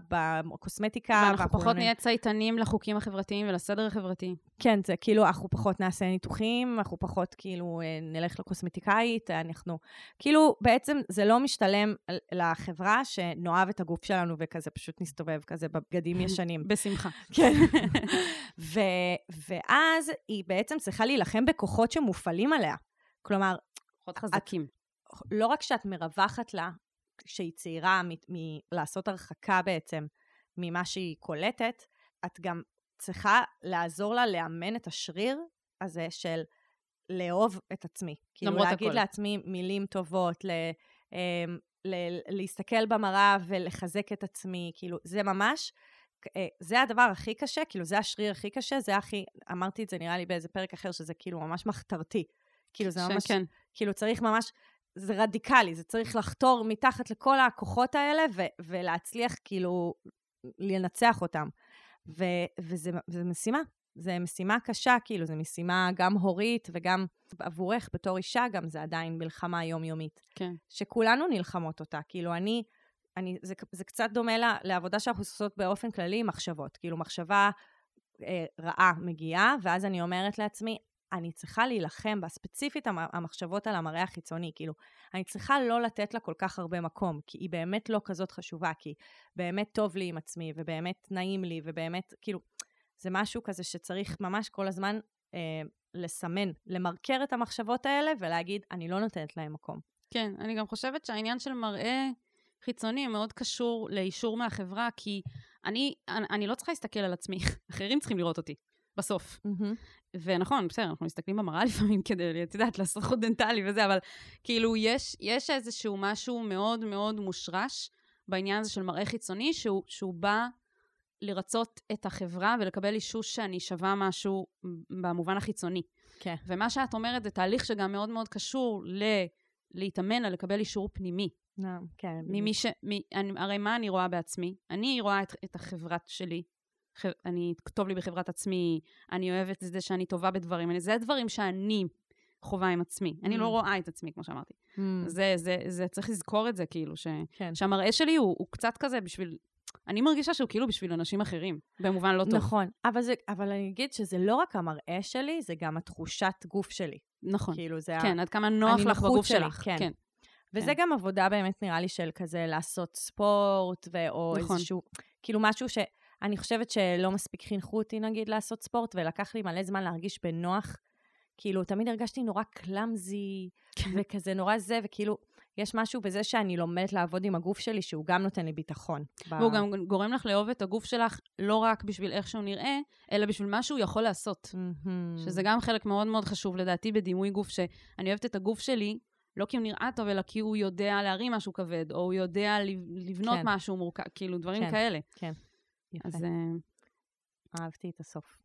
בקוסמטיקה. ואנחנו פחות נהיה צייתנים לחוקים החברתיים ולסדר החברתי. כן, זה כאילו, אנחנו פחות נעשה ניתוחים, אנחנו פחות כאילו אה, נלך לקוסמטיקאית, אנחנו... כאילו, בעצם זה לא משתלם לחברה שנאהב את הגוף שלנו וכזה פשוט נסתובב כזה בבגדים ישנים. בשמחה. כן. ו, ואז היא בעצם צריכה להילחם בכוחות שמופעלים עליה. כלומר, פחות חזקים. לא רק שאת מרווחת לה, כשהיא צעירה, מלעשות הרחקה בעצם ממה שהיא קולטת, את גם צריכה לעזור לה לאמן את השריר הזה של לאהוב את עצמי. כאילו למרות להגיד הכל. לעצמי מילים טובות, ל, אמ, ל, להסתכל במראה ולחזק את עצמי, כאילו, זה ממש, אה, זה הדבר הכי קשה, כאילו, זה השריר הכי קשה, זה הכי, אמרתי את זה נראה לי באיזה פרק אחר, שזה כאילו ממש מחתרתי. כאילו, זה ממש, כן. כאילו צריך ממש, זה רדיקלי, זה צריך לחתור מתחת לכל הכוחות האלה ו- ולהצליח כאילו לנצח אותם. ו- וזה וזה משימה, זו משימה קשה, כאילו, זו משימה גם הורית וגם עבורך בתור אישה, גם זה עדיין מלחמה יומיומית. כן. שכולנו נלחמות אותה. כאילו, אני, אני זה, זה קצת דומה לעבודה שאנחנו עושות באופן כללי מחשבות. כאילו, מחשבה אה, רעה מגיעה, ואז אני אומרת לעצמי, אני צריכה להילחם בה, ספציפית המ- המחשבות על המראה החיצוני, כאילו, אני צריכה לא לתת לה כל כך הרבה מקום, כי היא באמת לא כזאת חשובה, כי באמת טוב לי עם עצמי, ובאמת נעים לי, ובאמת, כאילו, זה משהו כזה שצריך ממש כל הזמן אה, לסמן, למרקר את המחשבות האלה ולהגיד, אני לא נותנת להם מקום. כן, אני גם חושבת שהעניין של מראה חיצוני מאוד קשור לאישור מהחברה, כי אני, אני, אני לא צריכה להסתכל על עצמי, אחרים צריכים לראות אותי, בסוף. ונכון, בסדר, אנחנו מסתכלים במראה לפעמים כדי, את יודעת, לעשות חוט דנטלי וזה, אבל כאילו, יש, יש איזשהו משהו מאוד מאוד מושרש בעניין הזה של מראה חיצוני, שהוא, שהוא בא לרצות את החברה ולקבל אישוש שאני שווה משהו במובן החיצוני. כן. ומה שאת אומרת זה תהליך שגם מאוד מאוד קשור ל... להתאמן על לקבל אישור פנימי. כן. ממי ש... מ... אני, הרי מה אני רואה בעצמי? אני רואה את, את החברה שלי. ח... אני, טוב לי בחברת עצמי, אני אוהבת את זה שאני טובה בדברים. אני, זה הדברים שאני חווה עם עצמי. אני לא Mm. רואה את עצמי, כמו שאמרתי. Mm, זה, זה, זה, צריך לזכור את זה, כאילו, ש... כן. שהמראה שלי הוא, הוא קצת כזה בשביל... אני מרגישה שהוא כאילו בשביל אנשים אחרים, במובן לא טוב. נכון, אבל, זה, אבל אני אגיד שזה לא רק המראה שלי, זה גם התחושת גוף שלי. נכון. כאילו, זה ה... כן, עד כמה נוח לך בגוף שלי, שלך. כן. כן. וזה כן. גם עבודה באמת, נראה לי, של כזה לעשות ספורט, ו... או נכון. איזשהו... כאילו משהו שאני חושבת שלא מספיק חינכו אותי, נגיד, לעשות ספורט, ולקח לי מלא זמן להרגיש בנוח. כאילו, תמיד הרגשתי נורא קלאמזי, כן. וכזה נורא זה, וכאילו, יש משהו בזה שאני לומדת לעבוד עם הגוף שלי, שהוא גם נותן לי ביטחון. ב- והוא גם גורם לך לאהוב את הגוף שלך לא רק בשביל איך שהוא נראה, אלא בשביל מה שהוא יכול לעשות. שזה גם חלק מאוד מאוד חשוב לדעתי בדימוי גוף, שאני אוהבת את הגוף שלי, לא כי הוא נראה טוב, אלא כי הוא יודע להרים משהו כבד, או הוא יודע לב- לבנות כן. משהו מורכב, כאילו דברים כן. כאלה. יפה, אז אה, אהבתי את הסוף.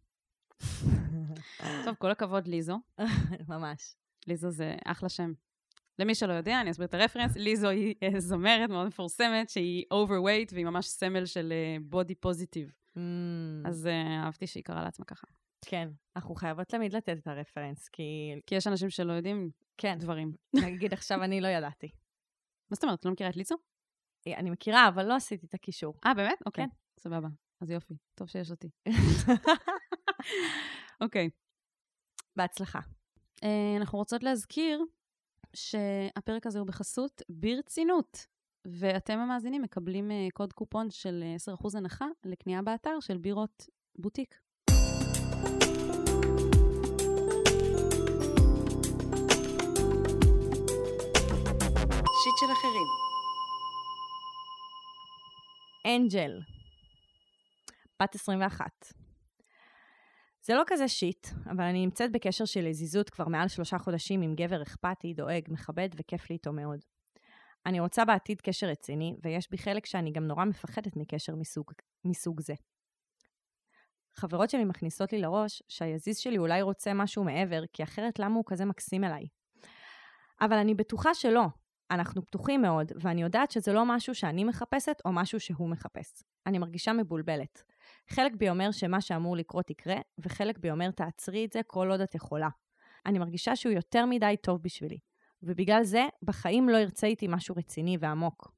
טוב, כל הכבוד ליזו. ממש. ליזו זה אחלה שם. למי שלא יודע, אני אסביר את הרפרנס. ליזו היא אה, זמרת מאוד מפורסמת, שהיא overweight, והיא ממש סמל של בודי פוזיטיב. Mm, אז אה, אהבתי שהיא קראה לעצמה ככה. כן, אנחנו חייבות תמיד לתת את הרפרנס, כי כי יש אנשים שלא יודעים כן, דברים. נגיד עכשיו אני לא ידעתי. מה זאת אומרת? לא מכירה את ליזו? אני מכירה, אבל לא עשיתי את הקישור. אה, באמת? אוקיי. כן. סבבה. אז יופי. טוב שיש אותי. אוקיי. בהצלחה. אה, אנחנו רוצות להזכיר שהפרק הזה הוא בחסות ברצינות. ואתם המאזינים מקבלים אה, קוד קופון של אה, 10% הנחה לקנייה באתר של בירות בוטיק. שיט של אחרים. אנג'ל, בת 21. זה לא כזה שיט, אבל אני נמצאת בקשר של לזיזות כבר מעל שלושה חודשים עם גבר אכפתי, דואג, מכבד וכיף לי איתו מאוד. אני רוצה בעתיד קשר רציני, ויש בי חלק שאני גם נורא מפחדת מקשר מסוג, מסוג זה. חברות שלי מכניסות לי לראש שהיזיז שלי אולי רוצה משהו מעבר, כי אחרת למה הוא כזה מקסים אליי? אבל אני בטוחה שלא, אנחנו פתוחים מאוד, ואני יודעת שזה לא משהו שאני מחפשת או משהו שהוא מחפש. אני מרגישה מבולבלת. חלק בי אומר שמה שאמור לקרות יקרה, וחלק בי אומר תעצרי את זה כל עוד את יכולה. אני מרגישה שהוא יותר מדי טוב בשבילי, ובגלל זה בחיים לא ארצה איתי משהו רציני ועמוק.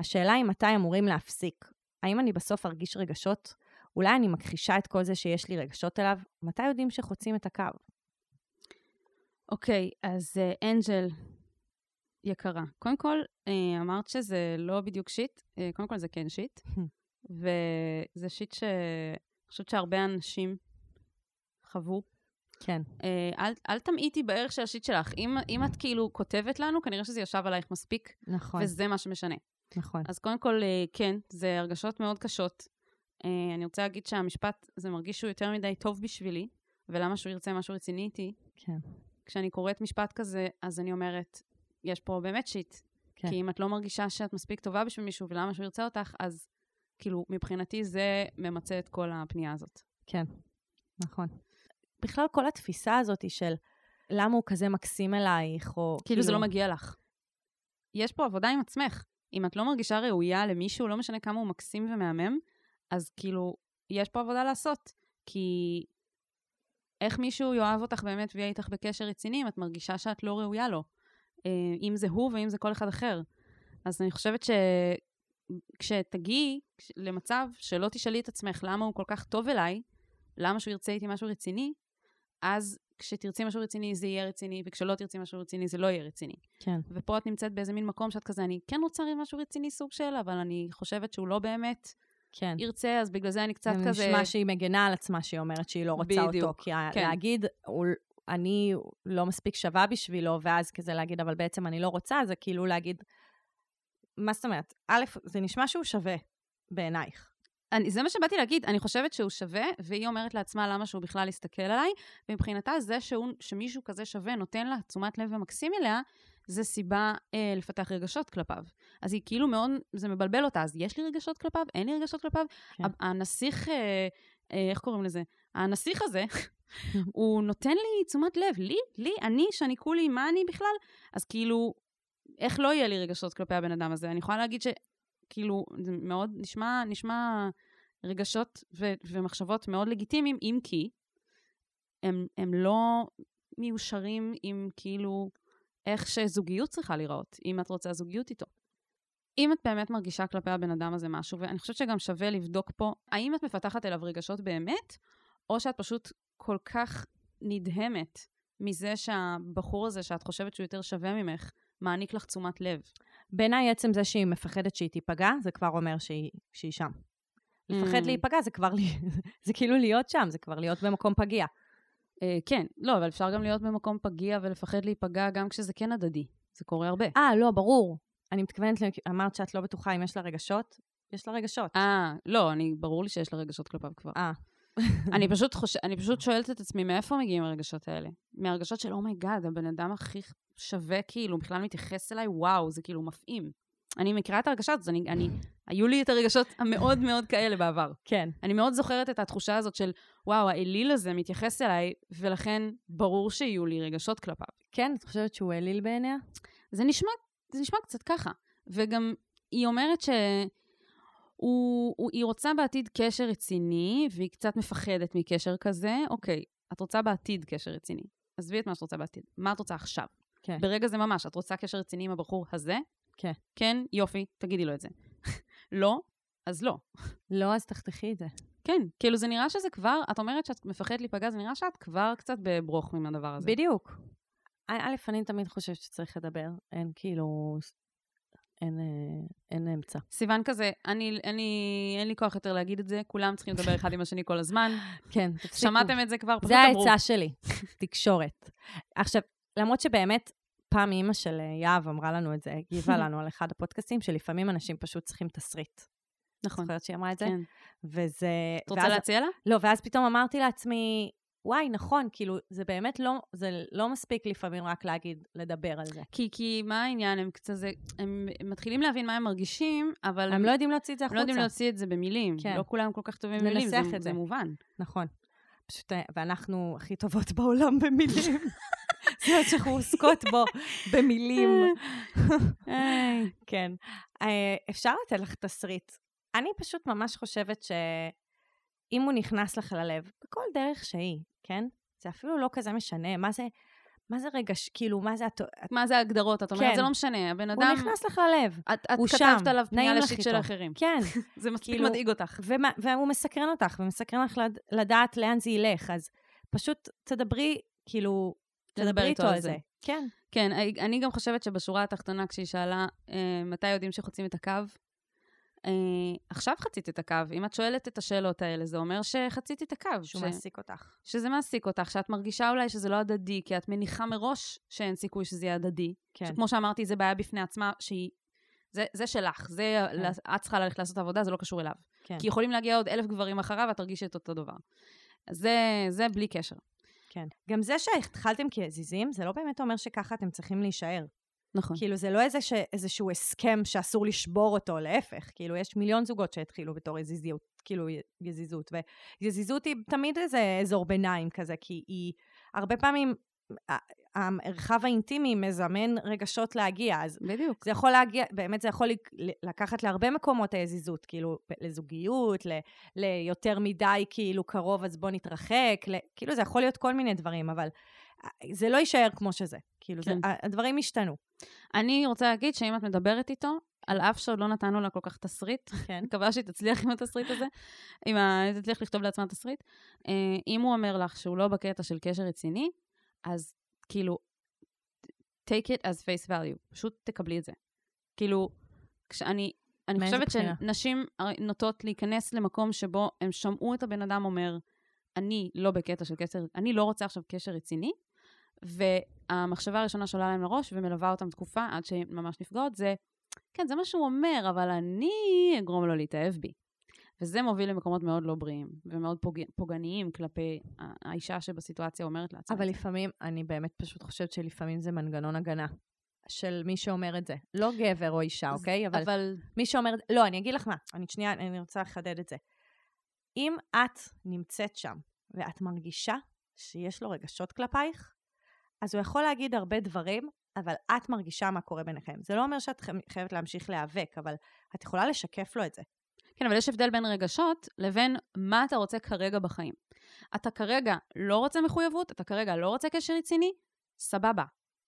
השאלה היא מתי אמורים להפסיק. האם אני בסוף ארגיש רגשות? אולי אני מכחישה את כל זה שיש לי רגשות אליו? מתי יודעים שחוצים את הקו? אוקיי, אז אה, אנג'ל, יקרה. קודם כל, אה, אמרת שזה לא בדיוק שיט, אה, קודם כל זה כן שיט, וזה שיט שאני חושבת שהרבה אנשים חוו. כן. אה, אל, אל תמעיטי בערך של השיט שלך. אם, אם את כאילו כותבת לנו, כנראה שזה ישב עלייך מספיק, נכון, וזה מה שמשנה. נכון. אז קודם כל, אה, כן, זה הרגשות מאוד קשות. אה, אני רוצה להגיד שהמשפט, זה מרגיש שהוא יותר מדי טוב בשבילי, ולמה שהוא ירצה משהו רציני איתי. כן. כשאני קוראת משפט כזה, אז אני אומרת, יש פה באמת שיט. כן. כי אם את לא מרגישה שאת מספיק טובה בשביל מישהו ולמה שהוא ירצה אותך, אז כאילו, מבחינתי זה ממצה את כל הפנייה הזאת. כן, נכון. בכלל כל התפיסה הזאת היא של למה הוא כזה מקסים אלייך, או כאילו זה לא מגיע לך. יש פה עבודה עם עצמך. אם את לא מרגישה ראויה למישהו, לא משנה כמה הוא מקסים ומהמם, אז כאילו, יש פה עבודה לעשות. כי איך מישהו יאהב אותך באמת ויהיה איתך בקשר רציני אם את מרגישה שאת לא ראויה לו? אה, אם זה הוא ואם זה כל אחד אחר. אז אני חושבת שכשתגיעי למצב שלא תשאלי את עצמך למה הוא כל כך טוב אליי, למה שהוא ירצה איתי משהו רציני, אז כשתרצי משהו רציני זה יהיה רציני, וכשלא תרצי משהו רציני זה לא יהיה רציני. כן, ופה את נמצאת באיזה מין מקום שאת כזה, אני כן רוצה משהו רציני סוג של, אבל אני חושבת שהוא לא באמת כן. ירצה, אז בגלל זה אני קצת זה כזה... נשמע שהיא מגנה על עצמה שהיא אומרת שהיא לא רוצה בדיוק, אותו. כי כן. להגיד, אני לא מספיק שווה בשבילו, ואז כזה להגיד, אבל בעצם אני לא רוצה, זה כאילו להגיד, מה זאת אומרת? א', זה נשמע שהוא שווה בעינייך. אני, זה מה שבאתי להגיד, אני חושבת שהוא שווה, והיא אומרת לעצמה למה שהוא בכלל יסתכל עליי, ומבחינתה זה שהוא, שמישהו כזה שווה נותן לה תשומת לב ומקסים אליה, זה סיבה אה, לפתח רגשות כלפיו. אז היא כאילו מאוד, זה מבלבל אותה, אז יש לי רגשות כלפיו? אין לי רגשות כלפיו? כן. הנסיך, אה, אה, איך קוראים לזה? הנסיך הזה, הוא נותן לי תשומת לב, לי, לי, אני, שאני כולי, מה אני בכלל? אז כאילו, איך לא יהיה לי רגשות כלפי הבן אדם הזה? אני יכולה להגיד שכאילו, זה מאוד נשמע, נשמע רגשות ו- ומחשבות מאוד לגיטימיים, אם כי הם, הם לא מיושרים עם כאילו איך שזוגיות צריכה להיראות, אם את רוצה זוגיות איתו. אם את באמת מרגישה כלפי הבן אדם הזה משהו, ואני חושבת שגם שווה לבדוק פה, האם את מפתחת אליו רגשות באמת, או שאת פשוט כל כך נדהמת מזה שהבחור הזה, שאת חושבת שהוא יותר שווה ממך, מעניק לך תשומת לב. בעיניי עצם זה שהיא מפחדת שהיא תיפגע, זה כבר אומר שהיא, שהיא שם. לפחד Mm. להיפגע זה כבר, זה כאילו להיות שם, זה כבר להיות במקום פגיע. אה, כן, לא, אבל אפשר גם להיות במקום פגיע ולפחד להיפגע גם כשזה כן הדדי. זה קורה הרבה. אה, לא, ברור. אני מתכוונת, אמרת שאת לא בטוחה אם יש לה רגשות? יש לה רגשות. אה, לא, אני, ברור לי שיש לה רגשות כלפיו כבר. אה. אני פשוט חוש... אני פשוט שואלת את עצמי, מאיפה מגיעים הרגשות האלה? מהרגשות של, oh my god, הבן אדם הכי שווה, כאילו, בכלל מתייחס אליי, וואו, זה כאילו מפעים. אני מכירה את הרגשות, אז אני, אני, היו לי את הרגשות המאוד מאוד כאלה בעבר. כן. אני מאוד זוכרת את התחושה הזאת של, וואו, האליל הזה מתייחס אליי, ולכן ברור שיהיו לי רגשות כלפיו. כן, את חושבת שהוא אליל בעיניה? זה נשמע, זה נשמע קצת ככה. וגם היא אומרת שהוא, הוא, היא רוצה בעתיד קשר רציני, והיא קצת מפחדת מקשר כזה. אוקיי, את רוצה בעתיד קשר רציני. עזבי את מה שאת רוצה בעתיד. מה את רוצה עכשיו? כן. ברגע זה ממש, את רוצה קשר רציני עם הבחור הזה? כן. כן, יופי, תגידי לו את זה. לא, אז לא. לא, אז תחתכי את זה. כן, כאילו זה נראה שזה כבר, את אומרת שאת מפחדת להיפגע, זה נראה שאת כבר קצת בברוך מן הדבר הזה. בדיוק. א', אני תמיד חושבת שצריך לדבר. אין כאילו... אין, אה, אין אמצע. סיוון כזה, אני, אני, אין לי כוח יותר להגיד את זה, כולם צריכים לדבר אחד עם השני כל הזמן. כן, תפסיקו. שמעתם את זה כבר? פשוט זה דברו. העצה שלי, תקשורת. עכשיו, למרות שבאמת, פעם אימא של אה, יהב אמרה לנו את זה, הגיבה לנו על אחד הפודקאסטים, שלפעמים אנשים פשוט צריכים תסריט. נכון. זוכרת שהיא אמרה את זה? כן. וזה... את רוצה ואז- להציע לה? לא, ואז פתאום אמרתי לעצמי, וואי, נכון, כאילו, זה באמת לא, זה לא מספיק לפעמים רק להגיד, לדבר על זה. כי, כי מה העניין? הם קצת זה, הם, הם מתחילים להבין מה הם מרגישים, אבל הם לא יודעים להוציא את זה הם לא החוצה. יודעים להוציא את זה במילים. כן. לא כולם כל כך טובים במילים, זה, זה זה. מובן. נכון. פשוט, אה, ואנחנו הכי טובות בעולם במילים. זה מה שאנחנו עוסקות בו, במילים. כן. אה, אפשר לתת לך תסריט. אני פשוט ממש חושבת שאם הוא נכנס לך ללב, בכל דרך שהיא, כן? זה אפילו לא כזה משנה. מה זה, מה זה רגש, כאילו, מה זה... הת- מה זה ההגדרות? את אומרת, כן. זה לא משנה, הבן הוא אדם... נכנס לך ללב. את, את הוא כתבת שם, עליו פנייה לשיט של איתו. האחרים. כן. זה מספיק כאילו- מדאיג אותך. ומה, והוא מסקרן אותך, ומסקרן לך לד, לדעת לאן זה ילך, אז פשוט תדברי, כאילו, תדבר תדברי איתו על זה. זה. כן. כן, אני- גם חושבת שבשורה התחתונה, כשהיא שאלה אה, מתי יודעים שחוצים את הקו, עכשיו חצית את הקו. אם את שואלת את השאלות האלה, זה אומר שחצית את הקו. שהוא ש- מעסיק אותך. שזה מעסיק אותך, שאת מרגישה אולי שזה לא הדדי, כי את מניחה מראש שאין סיכוי שזה יהיה הדדי. כן. שכמו שאמרתי, זה בעיה בפני עצמה, שהיא... זה, זה שלך, זה, כן. את צריכה ללכת לעשות עבודה, זה לא קשור אליו. כן. כי יכולים להגיע עוד אלף גברים אחריו, ואת תרגישי את אותו דבר. זה, זה בלי קשר. כן. גם זה שהתחלתם כעזיזים, זה לא באמת אומר שככה אתם צריכים להישאר. נכון. כאילו, זה לא איזה ש... איזשהו הסכם שאסור לשבור אותו, להפך. כאילו, יש מיליון זוגות שהתחילו בתור יזיזיות, כאילו, יזיזות. ויזיזות היא תמיד איזה אזור ביניים כזה, כי היא הרבה פעמים, המרחב האינטימי מזמן רגשות להגיע, אז בדיוק. זה יכול להגיע, באמת זה יכול לק- לקחת להרבה מקומות היזיזות, כאילו, לזוגיות, ל- ליותר מדי כאילו קרוב, אז בוא נתרחק, ל- כאילו זה יכול להיות כל מיני דברים, אבל זה לא יישאר כמו שזה. כאילו, כן. זה, הדברים השתנו. אני רוצה להגיד שאם את מדברת איתו, על אף שעוד לא נתנו לה כל כך תסריט, כן. מקווה שהיא תצליח עם התסריט הזה, אם היא תצליח לכתוב לעצמה תסריט. אה, אם הוא אומר לך שהוא לא בקטע של קשר רציני, אז כאילו, take it as face value, פשוט תקבלי את זה. כאילו, כשאני, אני חושבת בחינה? שנשים נוטות להיכנס למקום שבו הם שמעו את הבן אדם אומר, אני לא בקטע של קשר, אני לא רוצה עכשיו קשר רציני, והמחשבה הראשונה שעולה להם לראש ומלווה אותם תקופה עד שהן ממש נפגעות, זה, כן, זה מה שהוא אומר, אבל אני אגרום לו להתאהב בי. וזה מוביל למקומות מאוד לא בריאים ומאוד פוג... פוגעניים כלפי האישה שבסיטואציה אומרת לעצמה. אבל. לפעמים, אני באמת פשוט חושבת שלפעמים זה מנגנון הגנה של מי שאומר את זה. לא גבר או אישה, אוקיי? אבל אבל מי שאומר, לא, אני אגיד לך מה, אני שנייה, אני רוצה לחדד את זה. אם את נמצאת שם ואת מרגישה שיש לו רגשות כלפייך, אז הוא יכול להגיד הרבה דברים, אבל את מרגישה מה קורה ביניכם. זה לא אומר שאת חי- חייבת להמשיך להיאבק, אבל את יכולה לשקף לו את זה. כן, אבל יש הבדל בין רגשות לבין מה אתה רוצה כרגע בחיים. אתה כרגע לא רוצה מחויבות, אתה כרגע לא רוצה קשר רציני, סבבה.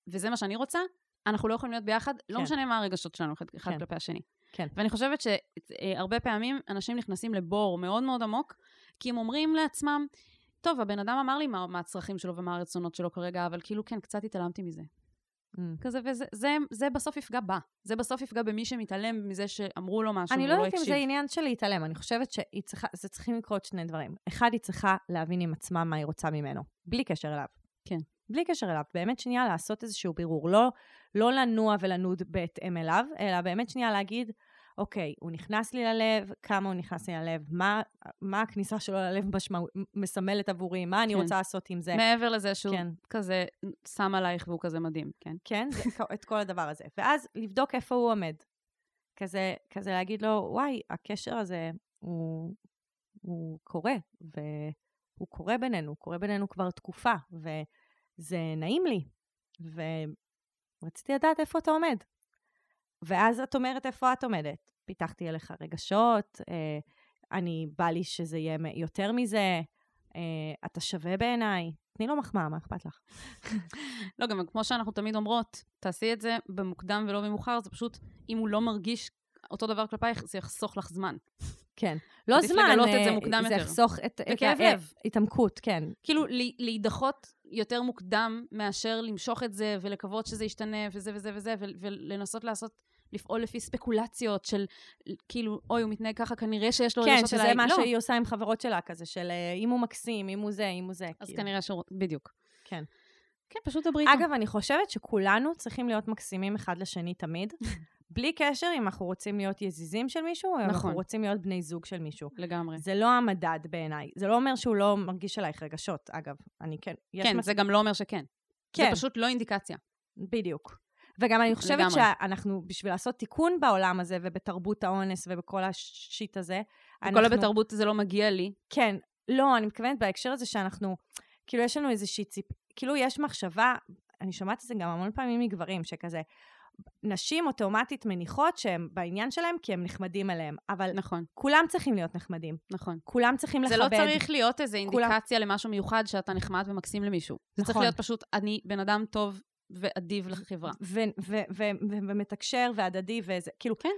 וזה מה שאני רוצה, אנחנו לא יכולים להיות ביחד, לא כן. משנה מה הרגשות שלנו אחד, אחד כן. כלפי השני. כן. ואני חושבת שהרבה פעמים אנשים נכנסים לבור מאוד מאוד עמוק, כי הם אומרים לעצמם, טוב, הבן אדם אמר לי מה, מה הצרכים שלו ומה הרצונות שלו כרגע, אבל כאילו, כן, קצת התעלמתי מזה. Mm. כזה, וזה זה, זה בסוף יפגע בה. זה בסוף יפגע במי שמתעלם מזה שאמרו לו משהו אני לא לא יודעת אם. זה עניין של להתעלם, אני חושבת שהיא צריכה, זה צריכים לקרות שני דברים. אחד, היא צריכה להבין עם עצמה מה היא רוצה ממנו, בלי קשר אליו. כן. בלי קשר אליו, באמת שנייה לעשות איזשהו בירור, לא, לא לנוע ולנוד בהתאם אליו, אלא באמת שנייה להגיד, אוקיי, הוא נכנס לי ללב, כמה הוא נכנס לי ללב, מה, מה הכניסה שלו ללב משמע, מסמלת עבורי, מה אני כן. רוצה לעשות עם זה. מעבר לזה שהוא כן. כזה שם עלייך והוא כזה מדהים, כן? כן, זה, את כל הדבר הזה. ואז לבדוק איפה הוא עומד. כזה, כזה להגיד לו, וואי, הקשר הזה הוא, הוא קורה, והוא קורה בינינו, הוא קורה בינינו כבר תקופה, וזה נעים לי, ורציתי לדעת איפה אתה עומד. ואז את אומרת איפה את עומדת. פיתחתי אליך רגשות, אה, אני, בא לי שזה יהיה יותר מזה, אה, אתה שווה בעיניי. תני לו מחמאה, מה אכפת לך? לא, גם כמו שאנחנו תמיד אומרות, תעשי את זה במוקדם ולא במאוחר, זה פשוט, אם הוא לא מרגיש אותו דבר כלפייך, זה יחסוך לך זמן. כן. לא זמן, לגלות את זה אה, מוקדם זה יותר. יחסוך את... את בכאב ה- לב. התעמקות, כן. כאילו, להידחות יותר מוקדם מאשר למשוך את זה ולקוות שזה ישתנה וזה וזה וזה, ולנסות לעשות, לפעול לפי ספקולציות של, כאילו, אוי, הוא מתנהג ככה, כנראה שיש לו כן, שזה אליי. מה לא. שהיא עושה עם חברות שלה, כזה של אה, אם הוא מקסים, אם הוא זה, אם הוא זה. אז כאילו. כנראה שהוא... בדיוק. כן. כן, פשוט דברי איתו. אגב, אני חושבת שכולנו צריכים להיות מקסימים אחד לשני תמיד, בלי קשר אם אנחנו רוצים להיות יזיזים של מישהו, או אם אנחנו נכון. רוצים להיות בני זוג של מישהו. לגמרי. זה לא המדד בעיניי. זה לא אומר שהוא לא מרגיש עלייך רגשות, אגב. אני כן... כן, מס- זה גם לא אומר שכן. כן. זה פשוט לא אינדיקציה. בדיוק. וגם אני חושבת לגמרי. שאנחנו, בשביל לעשות תיקון בעולם הזה, ובתרבות האונס ובכל השיט הזה, כל הבתרבות זה לא מגיע לי. כן, לא, אני מתכוונת בהקשר הזה שאנחנו, כאילו, יש לנו איזושהי ציפ... כאילו, יש מחשבה, אני שומעת את זה גם המון פעמים מגברים, שכזה, נשים אוטומטית מניחות שהם בעניין שלהם כי הם נחמדים אליהם, אבל נכון, כולם צריכים להיות נחמדים. נכון. כולם צריכים זה לכבד. לא צריך להיות איזו כולם- אינדיקציה למשהו מיוחד שאתה נחמד ומקסים למישהו. זה צריך נכון. להיות פשוט, אני בן אדם טוב ואדיב לחברה. ומתקשר והדדי וזה, כאילו, כן.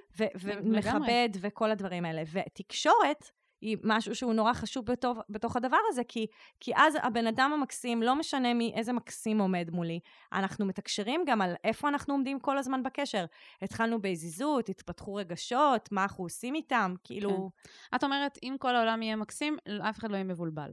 ומכבד וכל הדברים האלה. ותקשורת היא משהו שהוא נורא חשוב בתוך, בתוך הדבר הזה, כי, כי אז הבן אדם המקסים, לא משנה מי, איזה מקסים עומד מולי, אנחנו מתקשרים גם על איפה אנחנו עומדים כל הזמן בקשר. התחלנו בעזיזות, התפתחו רגשות, מה אנחנו עושים איתם, כאילו... את אומרת, אם כל העולם יהיה מקסים, אף אחד לא יהיה מבולבל.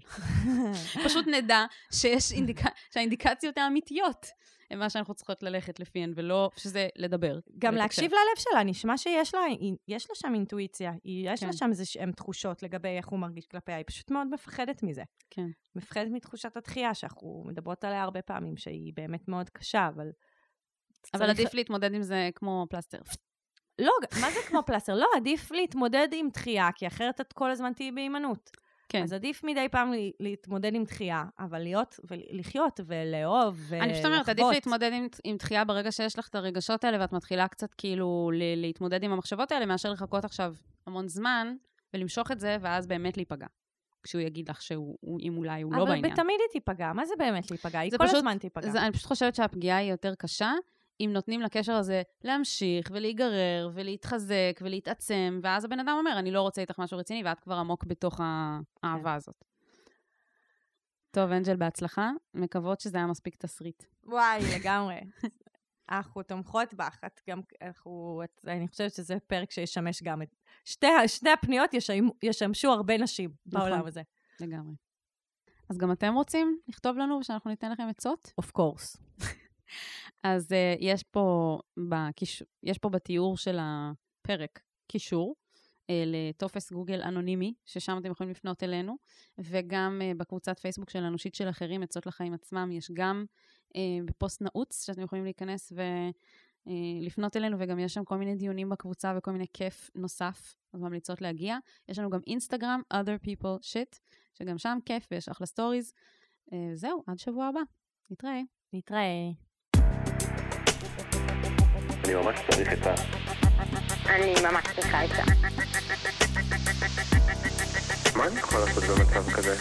פשוט נדע שיש אינדיקה... שהאינדיקציות האמיתיות הן מה שאנחנו צריכות ללכת לפיהן, ולא שזה לדבר. גם ולתקשר. להקשיב ללב שלה, נשמע שיש לה, יש לה שם אינטואיציה, יש כן. לה שם איזה שהן תחושות לגבי איך הוא מרגיש כלפיה, היא פשוט מאוד מפחדת מזה. כן. מפחדת מתחושת הדחייה, שאנחנו מדברות עליה הרבה פעמים, שהיא באמת מאוד קשה, אבל... אבל צריך- עדיף להתמודד עם זה כמו פלסטר. לא, מה זה כמו פלסטר? לא, עדיף להתמודד עם דחייה, כי אחרת את כל הזמן תהיי בהימנעות. כן. אז עדיף מדי פעם להתמודד עם דחייה, אבל להיות, ולחיות, ולאהוב, ולחוות. אני פשוט אומרת, עדיף להתמודד עם, עם דחייה ברגע שיש לך את הרגשות האלה, ואת מתחילה קצת כאילו להתמודד עם המחשבות האלה, מאשר לחכות עכשיו המון זמן, ולמשוך את זה, ואז באמת להיפגע. כשהוא יגיד לך שהוא, הוא- אם אולי הוא לא בעניין. אבל תמיד היא תיפגע, מה זה באמת להיפגע? היא כל פשוט- הזמן תיפגע. זה, אני פשוט חושבת שהפגיעה היא יותר קשה, אם נותנים לקשר הזה להמשיך ולהיגרר ולהתחזק ולהתעצם, ואז הבן אדם אומר, אני לא רוצה איתך משהו רציני, ואת כבר עמוק בתוך האהבה הזאת. טוב, אנג'ל, בהצלחה. מקוות שזה היה מספיק תסריט. וואי, לגמרי. אנחנו תומכות בך, את גם, אנחנו, את, אני חושבת שזה פרק שישמש גם את... שתי, שני הפניות ישמו, ישמשו הרבה נשים נכון. בעולם הזה. לגמרי. אז גם אתם רוצים לכתוב לנו ושאנחנו ניתן לכם עצות? Of course. אז uh, יש, פה בקיש... יש פה בתיאור של הפרק קישור uh, לטופס גוגל אנונימי, ששם אתם יכולים לפנות אלינו, וגם uh, בקבוצת פייסבוק של אנושית של אחרים, עצות לחיים עצמם, יש גם uh, בפוסט נעוץ שאתם יכולים להיכנס ולפנות אלינו, וגם יש שם כל מיני דיונים בקבוצה וכל מיני כיף נוסף, אז ממליצות להגיע. יש לנו גם אינסטגרם, other people shit, שגם שם כיף ויש אחלה סטוריז. זהו, עד שבוע הבא. נתראה. נתראה. אני ממש צריך את ה... אני ממש צריכה עצה. מה אני יכול לעשות במצב כזה?